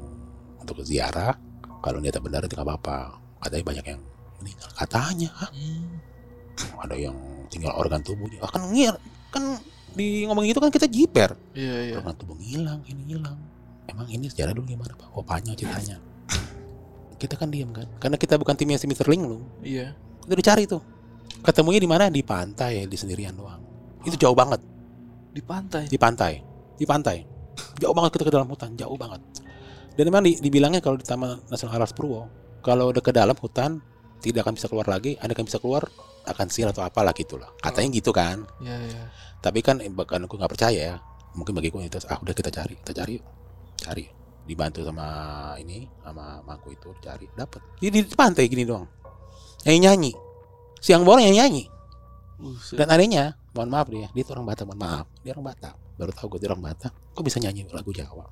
untuk ziarah kalau niatnya benar itu nggak apa-apa. Katanya banyak yang meninggal katanya. Hah? Mm. ada yang tinggal organ tubuhnya. Ah, kan ngir kan di ngomong gitu kan kita jiper. Iya iya. organ tubuh ngilang ini hilang emang ini sejarah dulu gimana pak? Oh ceritanya kita kan diam kan? Karena kita bukan timnya si Mr. Ling lu Iya. itu dicari tuh. Ketemunya di mana? Di pantai ya di sendirian doang. Itu jauh banget. Di pantai. di pantai. Di pantai. Jauh banget kita ke dalam hutan jauh banget. Dan memang di- dibilangnya kalau di Taman Nasional Alas Purwo kalau udah ke dalam hutan tidak akan bisa keluar lagi. Ada yang bisa keluar akan sial atau apalah gitu lah katanya gitu kan. Iya iya. tapi kan eh, bahkan aku nggak percaya ya. Mungkin bagiku itu ah udah kita cari kita cari yuk. cari dibantu sama ini sama mangku itu cari dapat di, di pantai gini doang. Nyanyi. Nyanyi siang bolong nyanyi nyanyi. Buset. dan adanya mohon maaf dia dia tuh orang Batak mohon maaf. Dia orang Batak. Baru tahu gue dia orang Batak. Kok bisa nyanyi lagu Jawa?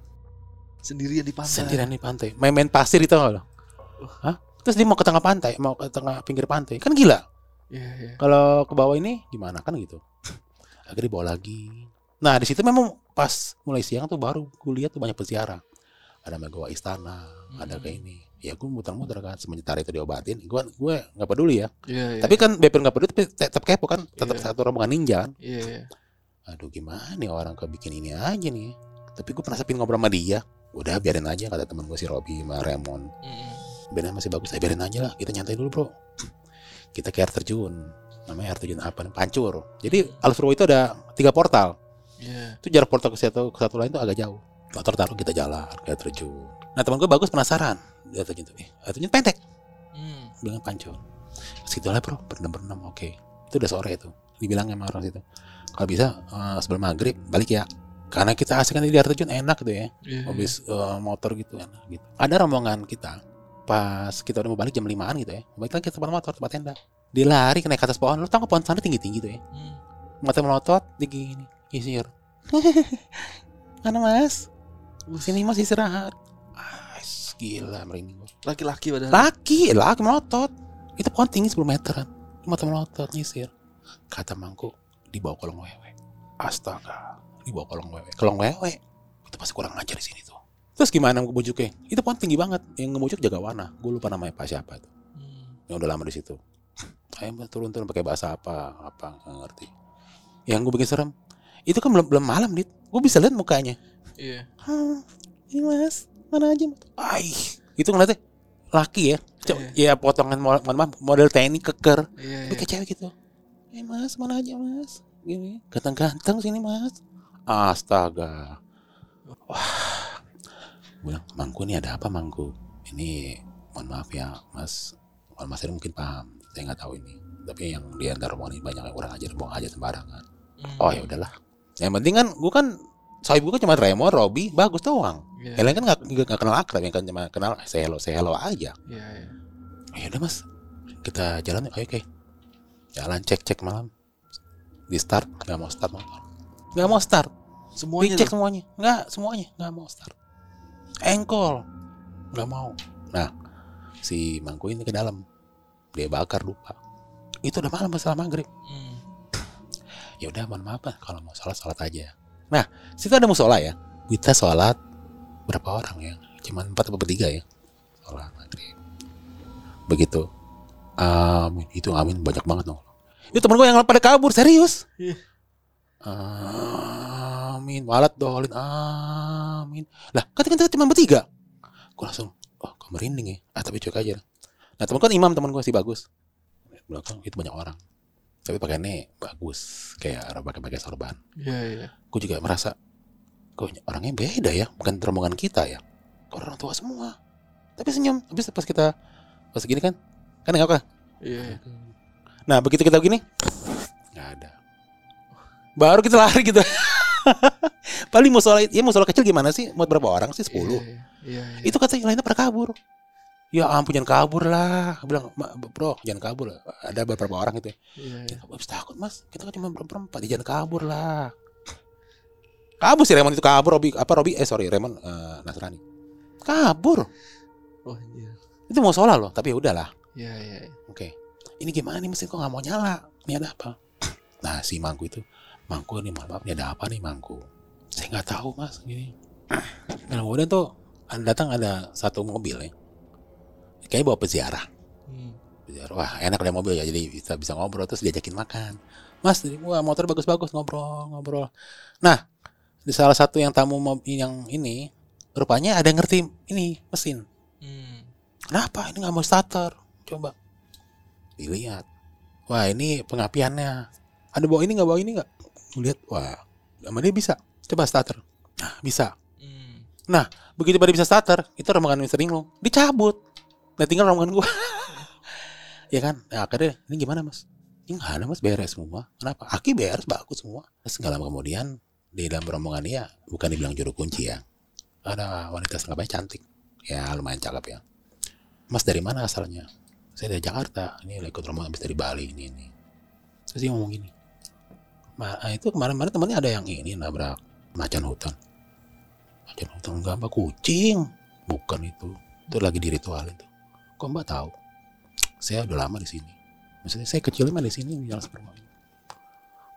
Sendirian di pantai. sendirian di pantai. Main-main pasir itu loh Hah? terus dia mau ke tengah pantai mau ke tengah pinggir pantai. Kan gila. Iya iya. kalau ke bawah ini gimana? Kan gitu. Akhirnya dibawa lagi. Nah di situ memang pas mulai siang tuh baru gue lihat tuh banyak peziarah ada Megawa Istana ada Hmm. kayak ini. Ya gue muter-muter kan sementara itu diobatin gue gue nggak peduli ya. Iya iya. tapi kan BP nggak peduli tapi tetap kepo kan tetap Iya. satu rombongan ninja kan. Iya iya. aduh gimana nih orang kebikin ini aja nih? Tapi gue penasaran ngobrol sama dia. Udah biarin aja kata temen gue si Robi sama Raymond. Mm. biarin masih bagus saya biarin aja lah kita nyantai dulu bro. Kita ke air terjun. Namanya air terjun apa nih? Pancur. Jadi Alus Purwo itu ada tiga portal. Iya. itu jarak portal ke satu ke satu lain itu agak jauh motor taruh kita jalan air terjun. Nah teman gue bagus penasaran. Di air terjun tuh eh air terjun pendek Mm. bilang pancur segitu lah bro berenam berenam oke. Itu udah sore itu dibilang sama orang situ. Kalau bisa eh, sebelum maghrib balik ya. Karena kita asik kan di air terjun enak gitu ya Iya. habis eh, motor gitu enak gitu. Ada rombongan kita pas kita udah mau balik jam limaan gitu ya balik lagi ke tempat motor tempat tenda. Dia lari naik ke atas pohon lu tau nggak pohon sana tinggi tinggi tuh ya? Mm. mata melotot di gini kisir mana mas sini mas istirahat. Ah, gila merinding. Gua. Laki-laki padahal. laki laki melotot. Itu pohon tinggi 10 meteran. Mata melotot nyisir. Kata mangku dibawa kolong wewe. Astaga dibawa kolong wewe. Kolong wewe? Itu pasti kurang ajar di sini tuh. Terus gimana ngebujuknya itu pohon tinggi banget. Yang ngebujuk jaga warna. Gue lupa namanya pak siapa itu Mm. yang udah lama di situ. Ayo turun-turun pakai bahasa apa apa nggak ngerti. Yang gue bikin serem. Itu kan belum belum malam dit. Gue bisa lihat mukanya Iya. hmm, ini mas mana aja mas? Ai, itu ngeliatnya laki ya. Co- Iya. ya potongan mo- mohon maaf model TNI keker. Iya. tapi kayak cewek gitu. Eh mas mana aja mas? Gini ganteng-ganteng sini mas. Astaga. Wah. Gua bilang mangku ini ada apa mangku? Ini mohon maaf ya mas. Kalau mas ini mungkin paham saya nggak tahu ini. Tapi yang di antara rombongan ini banyak yang kurang ajar buang aja sembarangan. Mm. oh ya udahlah. Yang penting kan gua kan soal gue kan cuma Remo, Robi, bagus doang. Iya. Yang lain kan nggak- nggak kenal akrab, yang kan cuma kenal say hello, say hello aja. Iya iya. Ya udah mas, kita jalan yuk, ayo oke. Jalan cek cek malam. Di start nggak mau start motor, nggak mau start. Semuanya Dicek loh. semuanya, nggak semuanya nggak mau start. Engkol, nggak mau. Nah, si mangku ini ke dalam, dia bakar lupa. Itu udah malam masalah maghrib. Mm. Ya udah mohon maaf lah, kalau mau sholat sholat aja. Nah, situ ada musola ya. Kita sholat berapa orang ya? Cuman empat atau bertiga ya. Sholat maghrib. Begitu. Amin. Itu amin banyak banget dong. Itu temen gue yang pada kabur serius. Iya. Amin. Walat dolin. Amin. Lah, kan kita cuma bertiga. Gue langsung, oh, kok merinding ya. Ah, tapi cuek aja. Nah, temen gue kan imam temen gue sih bagus. Belakang itu banyak orang. Tapi pakaiannya bagus kayak pakai pakai sorban. Iya, iya. gue juga merasa kok orangnya beda ya bukan rombongan kita ya. Orang tua semua? Tapi senyum habis pas kita pas gini kan kan nggak apa? Iya. nah begitu kita begini nggak ada. Baru kita lari gitu. Paling musola ya musola kecil gimana sih? Mau berapa orang sih? 10 Iya, iya, iya. itu kata yang lainnya pada kabur ya ampun jangan kabur lah. Aku bilang "Ma, bro jangan kabur ada beberapa orang gitu ya. Iya, iya. habis takut mas. Kita kan cuma berempat ya jangan kabur lah. Kabur sih Raymond itu kabur. Robi apa Robi? Eh sorry Raymond eh, Nasrani. Kabur. Oh, iya. itu mau sholat loh tapi ya udahlah. Iya, iya. iya. oke. Ini gimana nih mesin kok nggak mau nyala? Ini ada apa? Nah si mangku itu mangku nih mohon maaf ini ada apa nih mangku? Saya nggak tahu mas gini. Dan kemudian tuh datang ada satu mobil ya kayaknya bawa peziarah. Hmm. Biar, wah enak ada mobil ya. Jadi bisa bisa ngobrol terus diajakin makan. Mas dari wah motor bagus-bagus ngobrol ngobrol. Nah di salah satu yang tamu yang ini rupanya ada yang ngerti ini mesin. Hmm. kenapa? Ini nggak mau starter. Coba. Dilihat. Wah ini pengapiannya. Ada bawa ini nggak? Bawa ini nggak? Lihat. Wah sama dia bisa. Coba starter. Nah bisa. Hmm. begitu pada bisa starter itu rombongan Mister Inglo dicabut nah tinggal rombongan gua. Ya kan? Nah, akhirnya ini gimana mas? Ini nggak ada mas. Beres semua. Kenapa? Aki beres bagus semua. Terus nggak lama kemudian di dalam rombongan dia bukan dibilang juru kunci ya ada wanita setengahnya cantik. Ya lumayan cakep ya. Mas dari mana asalnya? Saya dari Jakarta. Ini ikut rombongan habis dari Bali ini ini. Terus dia ngomong gini Ma, ah, itu kemarin-kemarin temannya ada yang ini nabrak macan hutan. Macan hutan enggak mbak kucing. Bukan itu. Itu lagi di ritual itu kok mbak tahu? Saya udah lama di sini. Maksudnya saya kecil mah di sini di Jalan Superman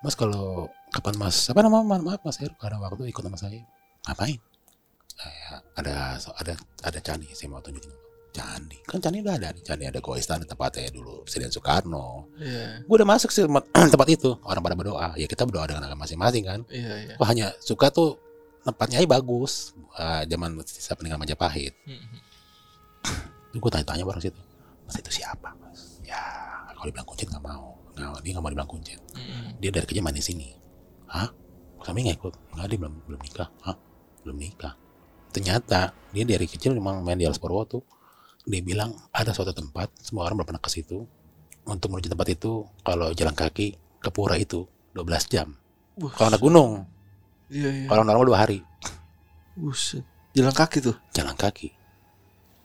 mas kalau kapan mas apa nama Ma- maaf mas Heru ada waktu ikut sama saya. Ngapain? Saya ada ada ada candi saya mau tunjukin candi. Kan candi udah ada candi ada Goa Istana tempatnya dulu Presiden Soekarno. Iya. gue udah masuk sih tempat, itu. Orang pada berdoa. Ya kita berdoa dengan agama masing-masing kan? Iya, iya. Wah hanya suka tuh tempatnya aja bagus. Eh, zaman sisa peninggalan Majapahit. Hmm. Terus gue tanya-tanya bareng situ. Mas itu siapa mas? Ya kalau dibilang kuncit nggak mau. Nggak dia nggak mau dibilang kuncit Hmm. dia dari kerja main di sini. Hah? Kami nggak ikut? Nggak dia belum belum nikah. Hah? Belum nikah. Ternyata dia dari kecil memang main di Alas Purwo tuh. Dia bilang ada suatu tempat semua orang pernah ke situ. Untuk menuju tempat itu kalau jalan kaki ke pura itu 12 jam. Kalau naik gunung. Iya, iya. kalau normal dua hari. Buset. Jalan kaki tuh. jalan kaki.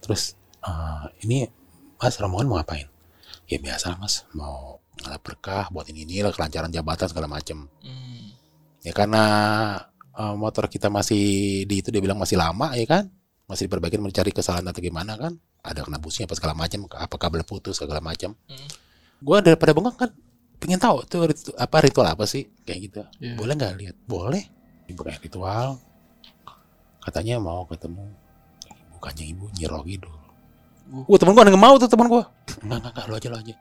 Terus eh, ini Mas rombongan mau ngapain? Ya biasa Mas mau ngalap berkah buat ini ini lah kelancaran jabatan segala macem. Hmm. Ya karena eh, motor kita masih di itu dia bilang masih lama ya kan, masih diperbaiki mencari kesalahan atau gimana kan? Ada kena busnya apa segala macam, apa kabel putus segala macam. Hmm. Gua daripada bengong kan pengen tahu tuh ritu- apa ritual apa sih kayak gitu. Iya. Boleh nggak lihat? Boleh. Dibuka ritual. Katanya mau ketemu bukannya ibu Nyiroh Kidul. Uh. Wah temen gua nggak mau tuh temen gua. Enggak enggak enggak lo aja lo aja.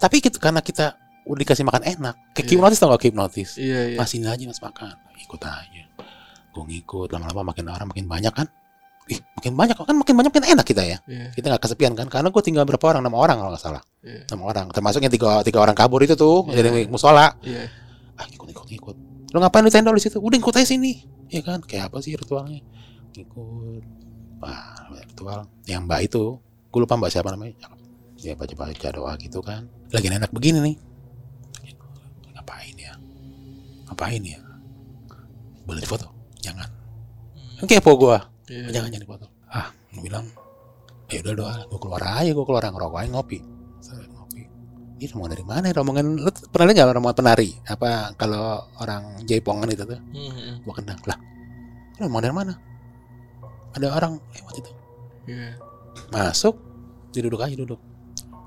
Tapi gitu karena kita udah dikasih makan enak. Kayak Iya. hipnotis tau gak hipnotis? Iya, iya. Mas ini aja mas makan. Ikut aja. Gue ngikut lama-lama makin orang makin banyak kan. Ih makin banyak kan makin banyak makin enak kita ya. Iya, Kita nggak kesepian kan karena gue tinggal berapa orang enam orang kalau nggak salah iya. enam orang termasuk yang tiga tiga orang kabur itu tuh Iya. dari musola Iya. ah ikut ikut ikut lo ngapain di tenda di situ udah ikut aja sini ya kan kayak apa sih ritualnya ikut wah ritual yang mbak itu gue lupa mbak siapa namanya. Ya baca baca doa gitu kan. Lagi enak begini nih. Ngapain ya? Ngapain ya? Boleh difoto jangan. Hmm. kepo gue Iya. jangan jangan difoto ah gue bilang ya udah doa gue keluar aja gue keluar ngerokok aja ngopi. Ngopi. Ini rombongan dari mana ya? Rombongan lu pernah lihat nggak rombongan penari? Apa kalau orang jaipongan itu tuh? Hmm. gua kenal. Lah rombongan dari mana? Ada orang lewat itu. Iya. Masuk. Dia duduk aja duduk.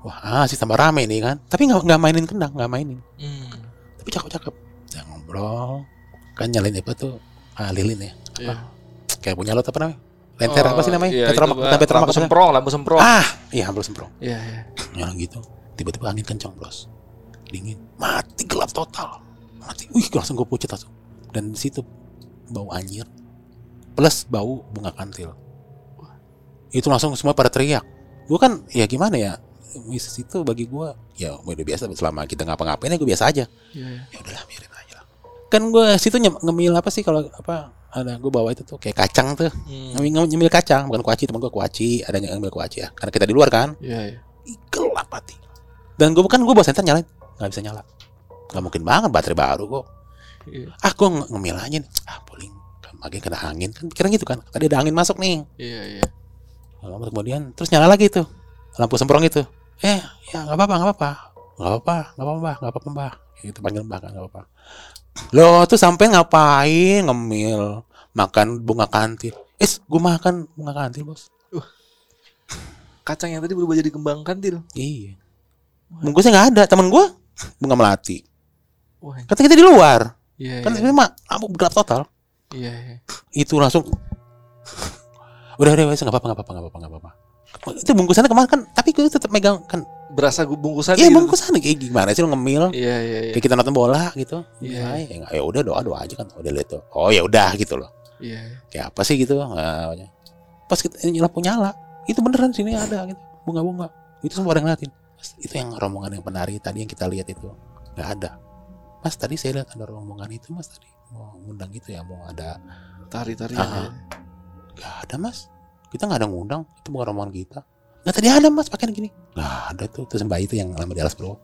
Wah sih tambah rame nih kan? Tapi nggak nggak mainin kendang nggak mainin. Hmm. tapi cakep cakep ya ngobrol. Kan nyalain apa tuh? Ah, lilin ya. Iya. kayak punya lo apa namanya? Lentera apa sih namanya? Oh, iya, Petromak, bukan Petromak, lampu apa semprong, lampu semprong. ah iya hampir semprong. Iya, iya. nyala gitu. Tiba-tiba angin kencang bros. Dingin. Mati gelap total. Mati. Wih langsung gue pucet langsung. Dan di situ bau anjir. Plus bau bunga kantil itu langsung semua pada teriak. Gue kan ya gimana ya mistis itu bagi gua ya udah biasa selama kita ngapa-ngapain ya gue biasa aja. Iya, iya. ya udahlah biarin aja lah. Kan gue situ nyem- ngemil apa sih kalau apa ada gue bawa itu tuh kayak kacang tuh. Hmm. ngemil, nyemil kacang bukan kuaci teman gue kuaci ada yang ngemil kuaci ya karena kita di luar kan. Iya, iya. Ih, gelap mati dan gue kan gue bawa senter nyalain nggak bisa nyala. Nggak mungkin banget baterai baru kok Iya, ah gue nge- ngemil aja nih. Ah paling makin kena angin kan pikiran gitu kan. Tadi ada angin masuk nih. Iya, iya. Lama kemudian terus nyala lagi tuh. Lampu semprong itu. Eh ya nggak apa-apa nggak apa-apa. Nggak apa-apa nggak apa-apa nggak apa-apa mbak. Itu panggil kan nggak apa-apa. Lo tuh sampai ngapain ngemil? Makan bunga kantil eh gue makan bunga kantil bos. Kacang yang tadi berubah jadi kembang kantil. iya. Bungkusnya nggak ada temen gue bunga melati. Wah, kata kita di luar. Iya, kan iya. sebenarnya mah lampu gelap total. Iya, iya. itu langsung udah udah wes nggak apa-apa nggak apa-apa nggak apa-apa nggak apa-apa. Itu bungkusannya kemarin kan tapi gue tetap megang kan. Berasa gu- bungkusan iya gitu. bungkusannya. Kayak gimana sih lo ngemil? Iya, iya, iya. kayak kita nonton bola gitu. Iya. ya, ya, ya udah doa doa aja kan. Udah lihat tuh. Oh ya udah gitu loh. Iya, kayak apa sih gitu? Nah, pas kita ini lampu nyala. Itu beneran sini ada gitu. Bunga-bunga. Itu semua pada ngeliatin. Mas, itu yang rombongan yang penari tadi yang kita lihat itu. Nggak ada. Mas tadi saya lihat ada rombongan itu mas tadi. Mau ngundang gitu ya mau ada Tari-tarian. Ah. ya. Nggak ada mas. Kita nggak ada ngundang. Itu bukan rombongan kita. Nggak tadi ada mas pakaian gini. Nggak ada tuh. Terus mbak itu yang lama di alas bro.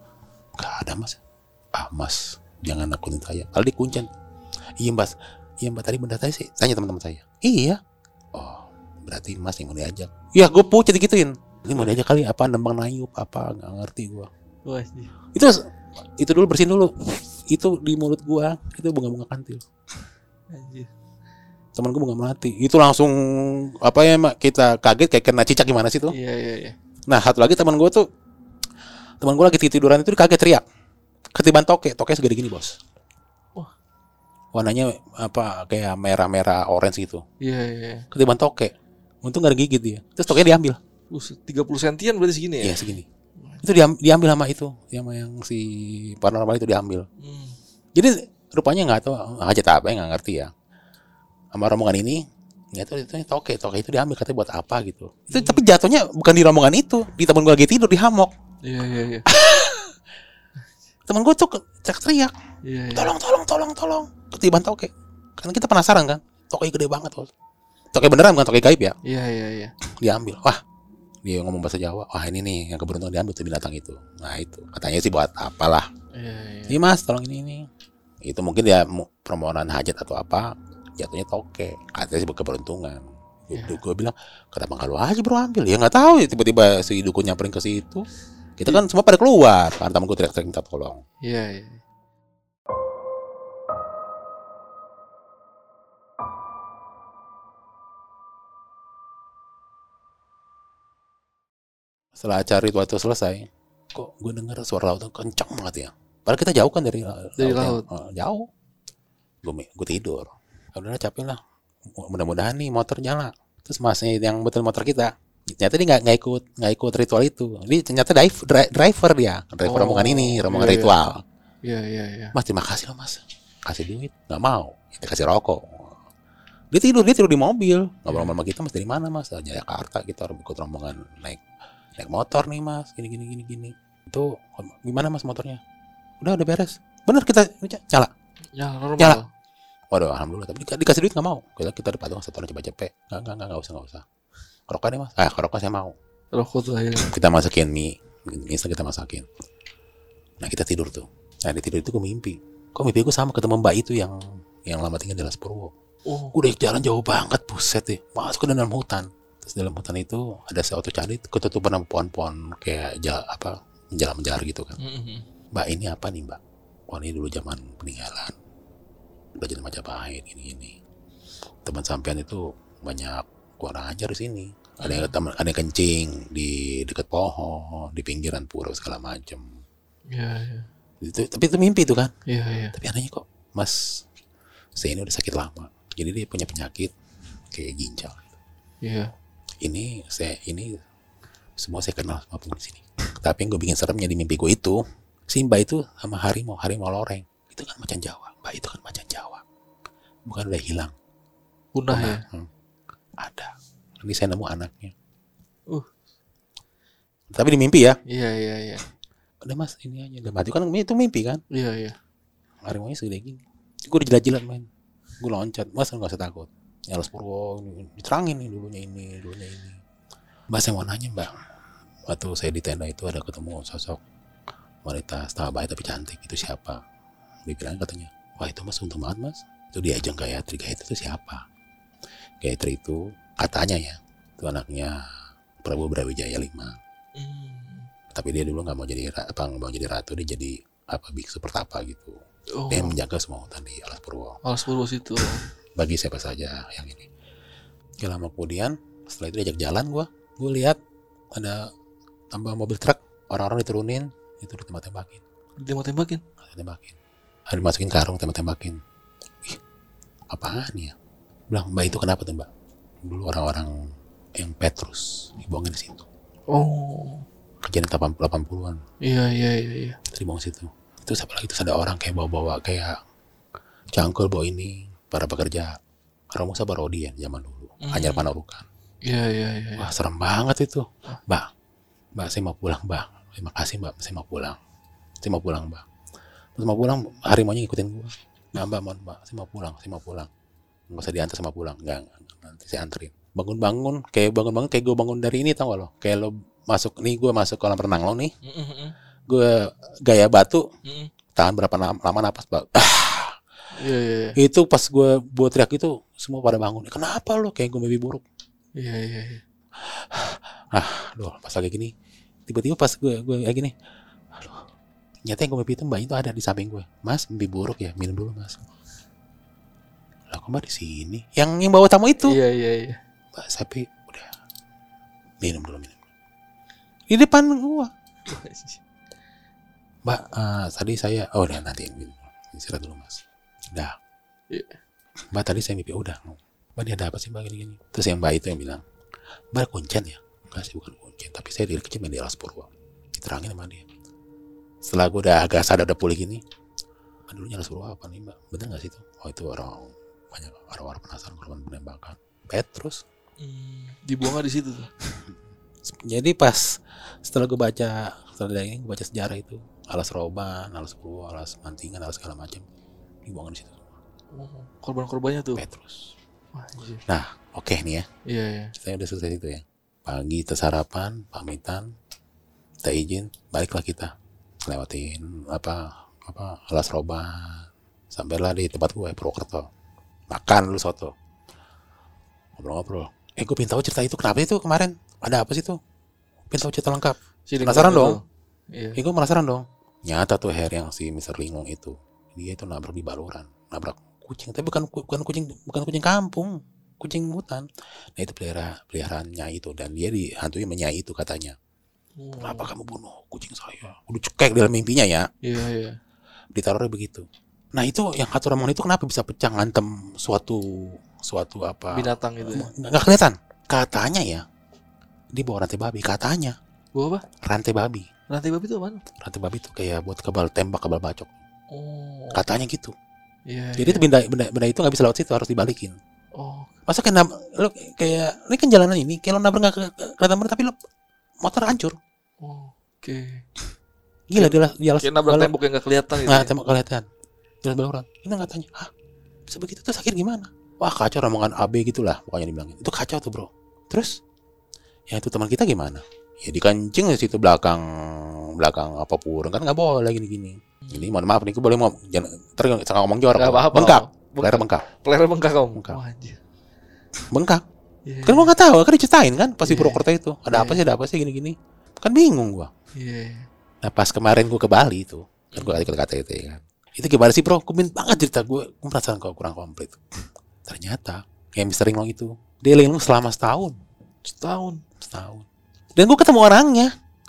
Nggak ada mas. Ah mas jangan nakutin saya. Kalau dikuncen iya mas iya mbak. Tadi bener tadi sih tanya teman-teman saya. Iya. Oh berarti mas yang mau diajak. Ya gue pucat gituin ini mau diajak kali apa? Nembang nayup apa? Nggak ngerti gue itu itu dulu bersihin dulu. Itu di mulut gua. Itu bunga-bunga kantil. Anjir. Temen gue bunga melati itu langsung apa ya mak kita kaget kayak kena cicak gimana sih tuh Iya, iya, iya. nah satu lagi teman gue tuh teman gue lagi tiduran itu kaget teriak. Ketiban toke toke segede gini bos. Wah. warnanya apa kayak merah-merah orange gitu. Iya, iya, iya. ketiban toke. Untung gak ada gigit dia. Terus toke diambil. Uh, 30 sentian berarti segini ya? Iya segini. Itu diam, diambil sama itu. Sama yang si paranormal itu diambil. Hmm. jadi rupanya nggak tahu hajat apa ya nggak ngerti ya sama rombongan ini nggak tahu itu toke toke itu diambil katanya buat apa? gitu. Itu tapi jatuhnya bukan di rombongan itu di temen gue lagi tidur di hamok. Iya, iya, iya. temen gue tuh ke- teriak Iya, iya. tolong tolong tolong tolong. Ketiban toke. Karena kita penasaran kan toke gede banget bos toke beneran bukan toke gaib ya? Iya, iya, iya. diambil. Wah dia ngomong bahasa Jawa. Wah ini nih yang keberuntungan diambil tuh binatang itu. Nah itu. Katanya sih buat apalah. Iya, iya. ini mas tolong ini ini. Itu mungkin dia permohonan hajat atau apa jatuhnya toke. Katanya sih keberuntungan. Iya. gue bilang kenapa lu aja bro ambil? Ya nggak tahu ya tiba-tiba si dukun nyamperin ke situ. Kita kan semua pada keluar. Karena temen gue teriak-teriak minta tolong. Iya, iya. setelah acara ritual itu selesai kok gue denger suara laut kencang banget ya. Padahal kita jauh kan dari, Dari lautnya. laut. Eh, jauh. Gue gue tidur udah capek lah mudah-mudahan nih motor nyala. Terus masnya yang betul motor kita. Ternyata dia nggak ikut nggak ikut ritual itu. Dia ternyata drive, dri- driver dia. Driver Oh, rombongan ini rombongan iya, iya. ritual. Iya, iya, iya. mas terima kasih loh mas. Kasih duit. Nggak mau. Kita kasih rokok. Dia tidur dia tidur di mobil. Ngobrol sama kita mas dari mana mas? Dari Jakarta kita harus ikut rombongan naik naik motor nih mas. Gini gini gini gini. Itu gimana mas motornya? Udah udah beres. Bener kita nyala? Ya, normal. Nyala. Waduh alhamdulillah. Tapi di- dikasih duit nggak mau. Kita kita dapat dong satu orang cepet cepet nggak nggak nggak nggak usah nggak usah. Kerokok nih mas. Ah kerokok saya mau. Rokok tuh kita masukin mie. Mie kita masukin. Nah kita tidur tuh. Nah di tidur itu gue mimpi. Kok mimpi gue sama ketemu mbak itu yang yang lama tinggal di Las Purwo. Oh, udah jalan jauh banget buset deh. Masuk ke dalam hutan. Terus dalam hutan itu ada suatu cari ketutupan sama pohon-pohon kayak jala, apa menjalar menjalar gitu kan. Mhm. mbak ini apa nih mbak? Wah ini dulu zaman peninggalan jadi Majapahit gini gini teman sampean itu banyak kurang ajar di sini. Ada yang teman ada yang kencing di dekat pohon di pinggiran pura segala macem. Iya, iya. itu tapi itu mimpi itu kan? Iya, iya. tapi anehnya kok mas saya ini udah sakit lama. Jadi dia punya penyakit kayak ginjal. Iya. ini saya ini semua saya kenal semua penghuni sini. Tapi yang gue bikin seremnya di mimpi gue itu si mbak itu sama harimau harimau loreng. Itu kan macan jawa. Mbak itu kan macan bukan udah hilang Punah ya. Hmm. ada ini saya nemu anaknya Uh. Tapi di mimpi ya. Iya iya iya. Udah mas ini aja. Udah mati kan itu mimpi kan. Iya iya. Harimau segede gini. Gue udah jilat-jilat main. Gue loncat. Mas nggak usah takut. Ya Alas Purwo ini, diterangin nih dulunya ini, dulunya ini. Mas yang mau nanya mbak. Waktu saya di tenda itu ada ketemu sosok wanita setengah baik tapi cantik. Itu siapa? Dia bilang katanya, wah itu mas untung banget mas. Itu dia ajang Gayatri. Gayatri itu siapa? Gayatri itu katanya ya. Itu anaknya Prabowo Brawijaya 5 Hmm. tapi dia dulu nggak mau jadi apa nggak mau jadi ratu dia jadi apa biksu pertapa gitu Oh. dia menjaga semua hutan di Alas Purwo Alas Purwo situ. bagi siapa saja yang ini Gak lama kemudian setelah itu diajak jalan gua gue lihat ada tambah mobil truk orang-orang diturunin itu ditembak-tembakin Dia mau tembakin. tembakin ada dimasukin karung tembak-tembakin apaan ya? Bilang mbak itu kenapa tuh mbak? Dulu orang-orang yang Petrus dibuangin di situ. Oh. kejadian 80-an Iya iya iya iya. terus dibuang situ. Itu siapa lagi terus ada orang kayak bawa-bawa kayak cangkul bawa ini para pekerja. Romo Musa Barodi ya zaman dulu. Hmm. Anyar Panarukan. Iya iya iya. iya. wah serem banget itu. Mbak mbak saya mau pulang mbak. Terima kasih mbak. Saya mau pulang. Saya mau pulang mbak. Terus mau pulang harimaunya ngikutin gua mbak mbak mohon mbak saya mau pulang saya mau pulang. Nggak usah diantar sama pulang. Enggak, enggak, enggak, nanti saya anterin. Bangun-bangun kayak bangun-bangun kayak gue bangun dari ini tau gak lo? Kayak lo masuk nih gue masuk kolam renang lo nih. Mm, gue gaya batu. Mm, tahan berapa lama, lama napas bang Iya iya iya. itu pas gue buat teriak itu semua pada bangun. Kenapa lo? Kayak gue mimpi buruk. Iya iya iya. aduh pas lagi gini tiba-tiba pas gue gue kayak gini nyata yang gue mimpi itu mbak itu ada di samping gue mas mimpi buruk ya minum dulu mas. Lah kok mbak di sini? Yang yang bawa tamu itu. Iya iya iya. mbak sapi udah. Minum dulu minum di depan gue mbak eh, tadi saya oh udah nanti minum. Istirahat dulu mas. Udah. Iya. mbak tadi saya mimpi udah. Mbak dia ada apa sih mbak gini gini terus yang mbak itu yang bilang mbak kuncen ya? Enggak sih bukan kuncen tapi saya dari kecil main di alas purwo diterangin sama dia setelah gue udah agak sadar udah pulih gini "Ah, dulunya alas purwo apa nih mbak? Bener nggak sih itu? Oh itu orang banyak orang-orang penasaran korban penembakan. Petrus Hmm, dibuang di situ tuh. jadi pas setelah gue baca setelah ini gue baca sejarah itu alas roban alas purwo alas mantingan alas segala macam dibuang di situ. Oh, korban-korbannya tuh. Petrus. Wah, nah oke nih ya. Iya iya. kita udah selesai itu ya. Pagi kita sarapan pamitan kita izin baliklah kita lewatin apa apa alas roban sampailah di tempat gue Purwokerto makan dulu soto ngobrol-ngobrol eh gue pengen tahu cerita itu kenapa itu kemarin ada apa sih tuh pengen tahu cerita lengkap Si Penasaran dong? Iya. Eh gue penasaran dong. Nyata tuh Her yang si Mr. Linglong itu. Dia itu nabrak di baluran. Nabrak kucing. Tapi bukan bukan kucing bukan kucing kampung. Kucing hutan. Nah itu pelihara peliharaan Nyai itu. Dan dia dihantui sama Nyai itu katanya. Oh, Kenapa kamu bunuh kucing saya? Udah cekek dalam mimpinya ya. Iya iya. Ditaruhnya begitu. Nah itu yang Haturamon itu kenapa bisa pecah ngantem suatu suatu apa? Binatang itu. Ya. Nggak nggak kelihatan. Katanya ya. Dia bawa rantai babi. Katanya. Bawa apa? Rantai babi. Rantai babi itu apa? Rantai babi itu kayak buat kebal tembak, kebal bacok. Oh. Katanya gitu. Iya. Jadi iya. itu benda, benda, benda itu nggak bisa lewat situ harus dibalikin. Oh. Masa kayak lo kayak ini kan jalanan ini, kayak lo nabrak nggak ke, ke, kelihatan bener, tapi lo motor hancur. oh, Oke. Gila dia dia Kayak nabrak tembok yang gak kelihatan gitu. Nah, ya. tembok kelihatan. Jalan baluran. Itu nggak tanya, ah bisa begitu tuh sakit gimana? Wah kacau rombongan AB gitulah pokoknya dibilangin. Itu kacau tuh bro. Terus yang itu teman kita gimana? Ya dikencing di situ belakang belakang apa purun kan nggak boleh gini gini. Ini mohon maaf nih, gue boleh mau jangan terus ngomong jorok. Gak apa-apa. Bengkak, Bengkak. Leher bengkak, Pelera bengkak kamu. Bengkak. Wah, anjir. bengkak. Iya. Kan gua nggak tahu, kan diceritain kan pas di Iya. Purwokerto itu. Ada apa Iya. sih, ada apa sih gini-gini. Kan bingung gua. Iya. Nah pas kemarin gua ke Bali itu, kan gua ikut KTT kan. Itu gimana sih bro? Gue minta banget cerita gue. Gue perasaan kau kurang komplit. Ternyata kayak Mr. Linglong itu, dia linglung selama setahun, Setahun. setahun. Dan gue ketemu orangnya,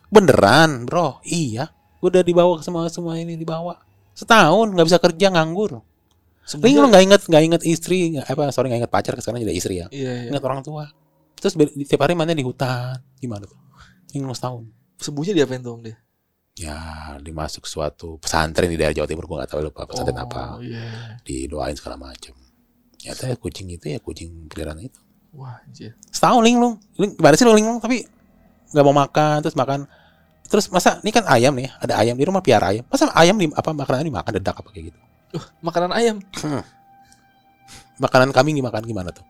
beneran bro. Iya, gue udah dibawa ke semua semua ini dibawa. Setahun nggak bisa kerja nganggur. Linglung nggak inget nggak inget istri, nggak- apa sorry nggak inget pacar sekarang jadi istri ya. Iya, iya. Ingat orang tua. Terus tiap hari mainnya di hutan. Gimana tuh? Linglung setahun. Sembunyi diapain tuh om dia? Ya, dimasuk suatu pesantren di daerah Jawa Timur, gue gak tahu lupa pesantren oh, apa. Iya. Didoain segala macam. Nyata ya kucing itu ya kucing peliharaan itu. Wah, anjir. Setahun linglung. Ling, gimana sih lo linglung? Tapi nggak mau makan terus makan terus masa ini kan ayam nih ada ayam di rumah piara ayam masa ayam di apa makanan dimakan dedak apa kayak gitu Uh, makanan ayam. makanan kambing dimakan gimana tuh?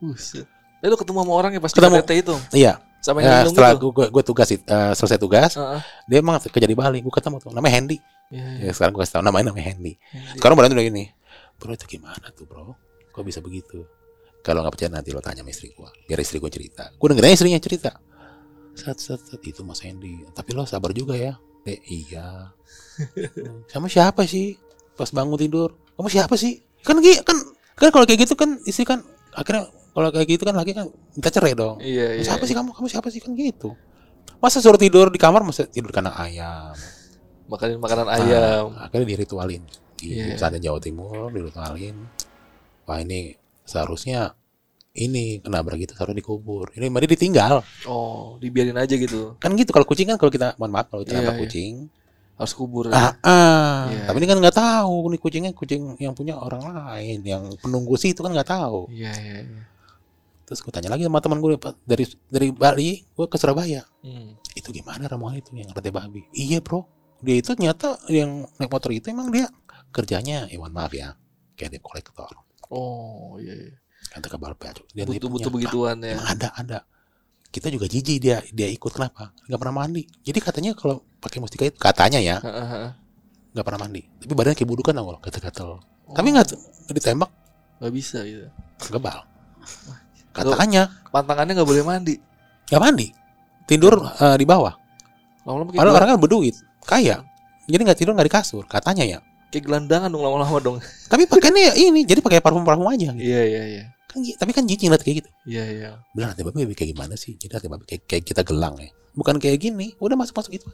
Buset. Eh lu ketemu sama orang ya pas Ketemu. ketemu. itu? Iya. Sama yang ya, setelah gitu. gue gue tugas eh, selesai tugas Heeh. dia emang kerja di Bali gue ketemu tuh. Namanya Hendy. Iya, iya. ya sekarang gue kasih tahu namanya namanya Hendy. Sekarang badan udah gini bro itu gimana tuh bro? Kok bisa begitu? Kalau nggak percaya nanti lo tanya sama istri gue biar istri gue cerita. Gue dengerin istrinya cerita. Set set set itu mas Hendy. Tapi lo sabar juga ya. Dek, iya. Sama siapa sih pas bangun tidur kamu siapa sih kan kan kan kalau kayak gitu kan istri kan akhirnya kalau kayak gitu kan laki kan minta cerai dong Iya, iya. siapa sih kamu kamu siapa sih kan gitu masa suruh tidur di kamar masa tidur kandang ayam Makanin makanan ayam. Nah, akhirnya diritualin di Iya. sana Jawa Timur diritualin wah ini seharusnya ini kenabrak gitu seharusnya dikubur ini mari ditinggal Oh, dibiarin aja gitu. kan gitu kalau kucing kan kalau kita mohon maaf kalau kita Iya, nabrak iya. kucing Harus kubur. ah, ah. Iya. tapi ini kan nggak tahu nih kucingnya kucing yang punya orang lain yang penunggu sih itu kan nggak tahu Iya, iya, iya. terus gue tanya lagi sama teman gue dari dari Bali gue ke Surabaya Hmm. itu gimana ramuan itu yang rete babi iya bro dia itu ternyata yang naik motor itu emang dia kerjanya ya mohon maaf ya kayak debt kolektor Oh, iya, iya. kata kabar dia Butuh butuh begituan ya. ada ada kita juga jijik dia dia ikut kenapa nggak pernah mandi. Jadi katanya kalau pakai mustika itu katanya ya nggak pernah mandi. Tapi badannya kayak budukan tau nggak gatel-gatel. Oh, tapi nggak ditembak. Nggak bisa gitu. gebal katanya. Pantangannya nggak boleh mandi. nggak mandi. Tidur eh, di bawah. Lama-lama kayak, Padahal gelan- orang kan berduit kaya. Jadi nggak tidur nggak di kasur. Katanya ya. Kayak gelandangan dong lama-lama dong. tapi pakainya ya ini jadi pakai parfum parfum aja gitu. Iya, iya, iya. Kan tapi kan jijik ngeliat kayak gitu. Iya, iya. bilang hati babi kayak gimana sih? Jadi hati babi kayak, kayak kita gelang ya. Bukan kayak gini udah masuk masuk itu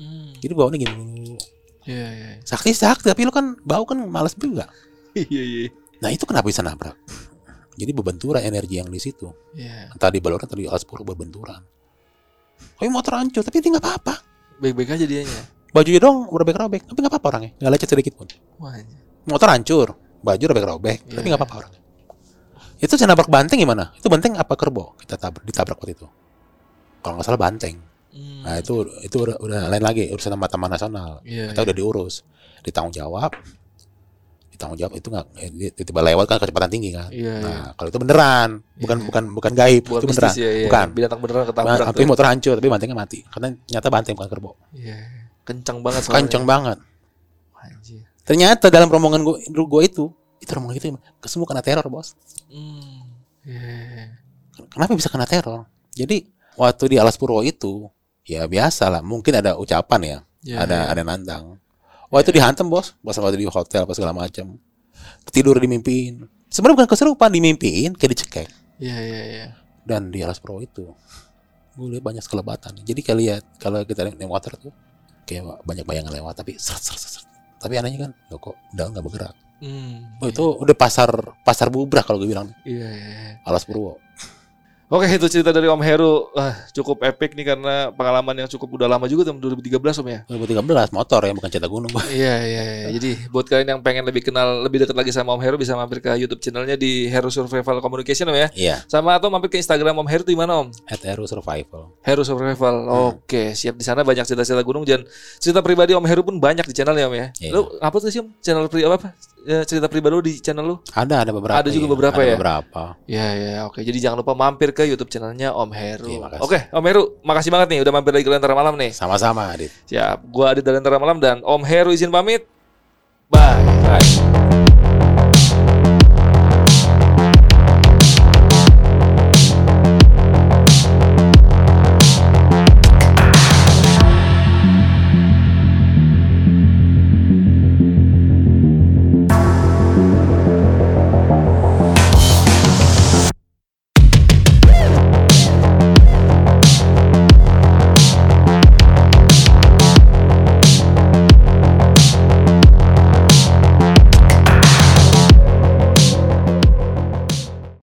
Hmm. jadi baunya gini. Iya, iya. sakti sakti tapi lu kan bau kan males juga. Iya, iya. nah itu kenapa bisa nabrak? Jadi berbenturan energi yang di situ. Iya. entah di Baluran atau di Aspur berbenturan. Tapi motor hancur tapi dia nggak apa-apa. Baik-baik aja dianya. bajunya dong robek-robek. Tapi nggak apa-apa orangnya. Nggak lecet sedikit pun. Wah, motor hancur. Baju robek-robek tapi Iya. nggak apa-apa orangnya itu saya nabrak banteng gimana itu banteng apa kerbau kita tabrak ditabrak waktu itu kalau nggak salah banteng Hmm. nah itu itu udah, udah lain lagi urusan sama taman nasional Iya, kita iya. udah diurus ditanggung jawab ditanggung jawab itu nggak eh, dia tiba lewat kan kecepatan tinggi kan Iya, iya. nah kalau itu beneran bukan Iya. bukan bukan gaib Bukan itu beneran ya, iya. bukan Binatang beneran ketabrak. tapi tuh. motor hancur tapi bantengnya mati karena ternyata banteng bukan kerbau Iya. Kencang banget kenceng banget Anjir. ternyata dalam rombongan gua, gua itu itu rombongan itu semua kena teror bos. Hmm. Iya. kenapa bisa kena teror? Jadi waktu di Alas Purwo itu ya biasa lah. Mungkin ada ucapan ya. Iya, ada iya. ada nantang wah itu dihantam bos. Pas waktu di hotel pas segala macam. Tidur dimimpiin sebenarnya bukan keserupan dimimpiin kayak dicekek. Iya, iya, iya. dan di Alas Purwo itu gue lihat banyak kelebatan jadi kalau lihat kalau kita naik naik motor tuh kayak banyak bayangan lewat tapi seret seret seret tapi anehnya kan kok udah nggak bergerak Hmm. oh, itu udah pasar pasar bubrah kalau gue bilang Iya, iya, iya. Alas Purwo Oke itu cerita dari Om Heru ah, cukup epic nih karena pengalaman yang cukup udah lama juga tahun 2013 Om ya. 2013 motor ya bukan cetak gunung Iya iya iya. Jadi buat kalian yang pengen lebih kenal lebih dekat lagi sama Om Heru bisa mampir ke YouTube channelnya di Heru Survival Communication Om ya. iya Sama atau mampir ke Instagram Om Heru di mana Om? at Aero Survival Heru Survival. Oke siap di sana banyak cerita-cerita gunung dan cerita pribadi Om Heru pun banyak di channelnya Om ya. Iya. Lu upload sih Om channel pri apa? apa? Ya, cerita pribadi lu di channel lu? ada ada beberapa Ada juga iya. beberapa ada ya? beberapa Iya iya oke. Jadi jangan lupa mampir ke YouTube channelnya Om Heru. Iya. Oke Om Heru, makasih banget nih udah mampir lagi ke Lentera Malam nih. sama-sama Adit Siap, gua Adit dari Lentera Malam dan Om Heru izin pamit. Bye. Bye.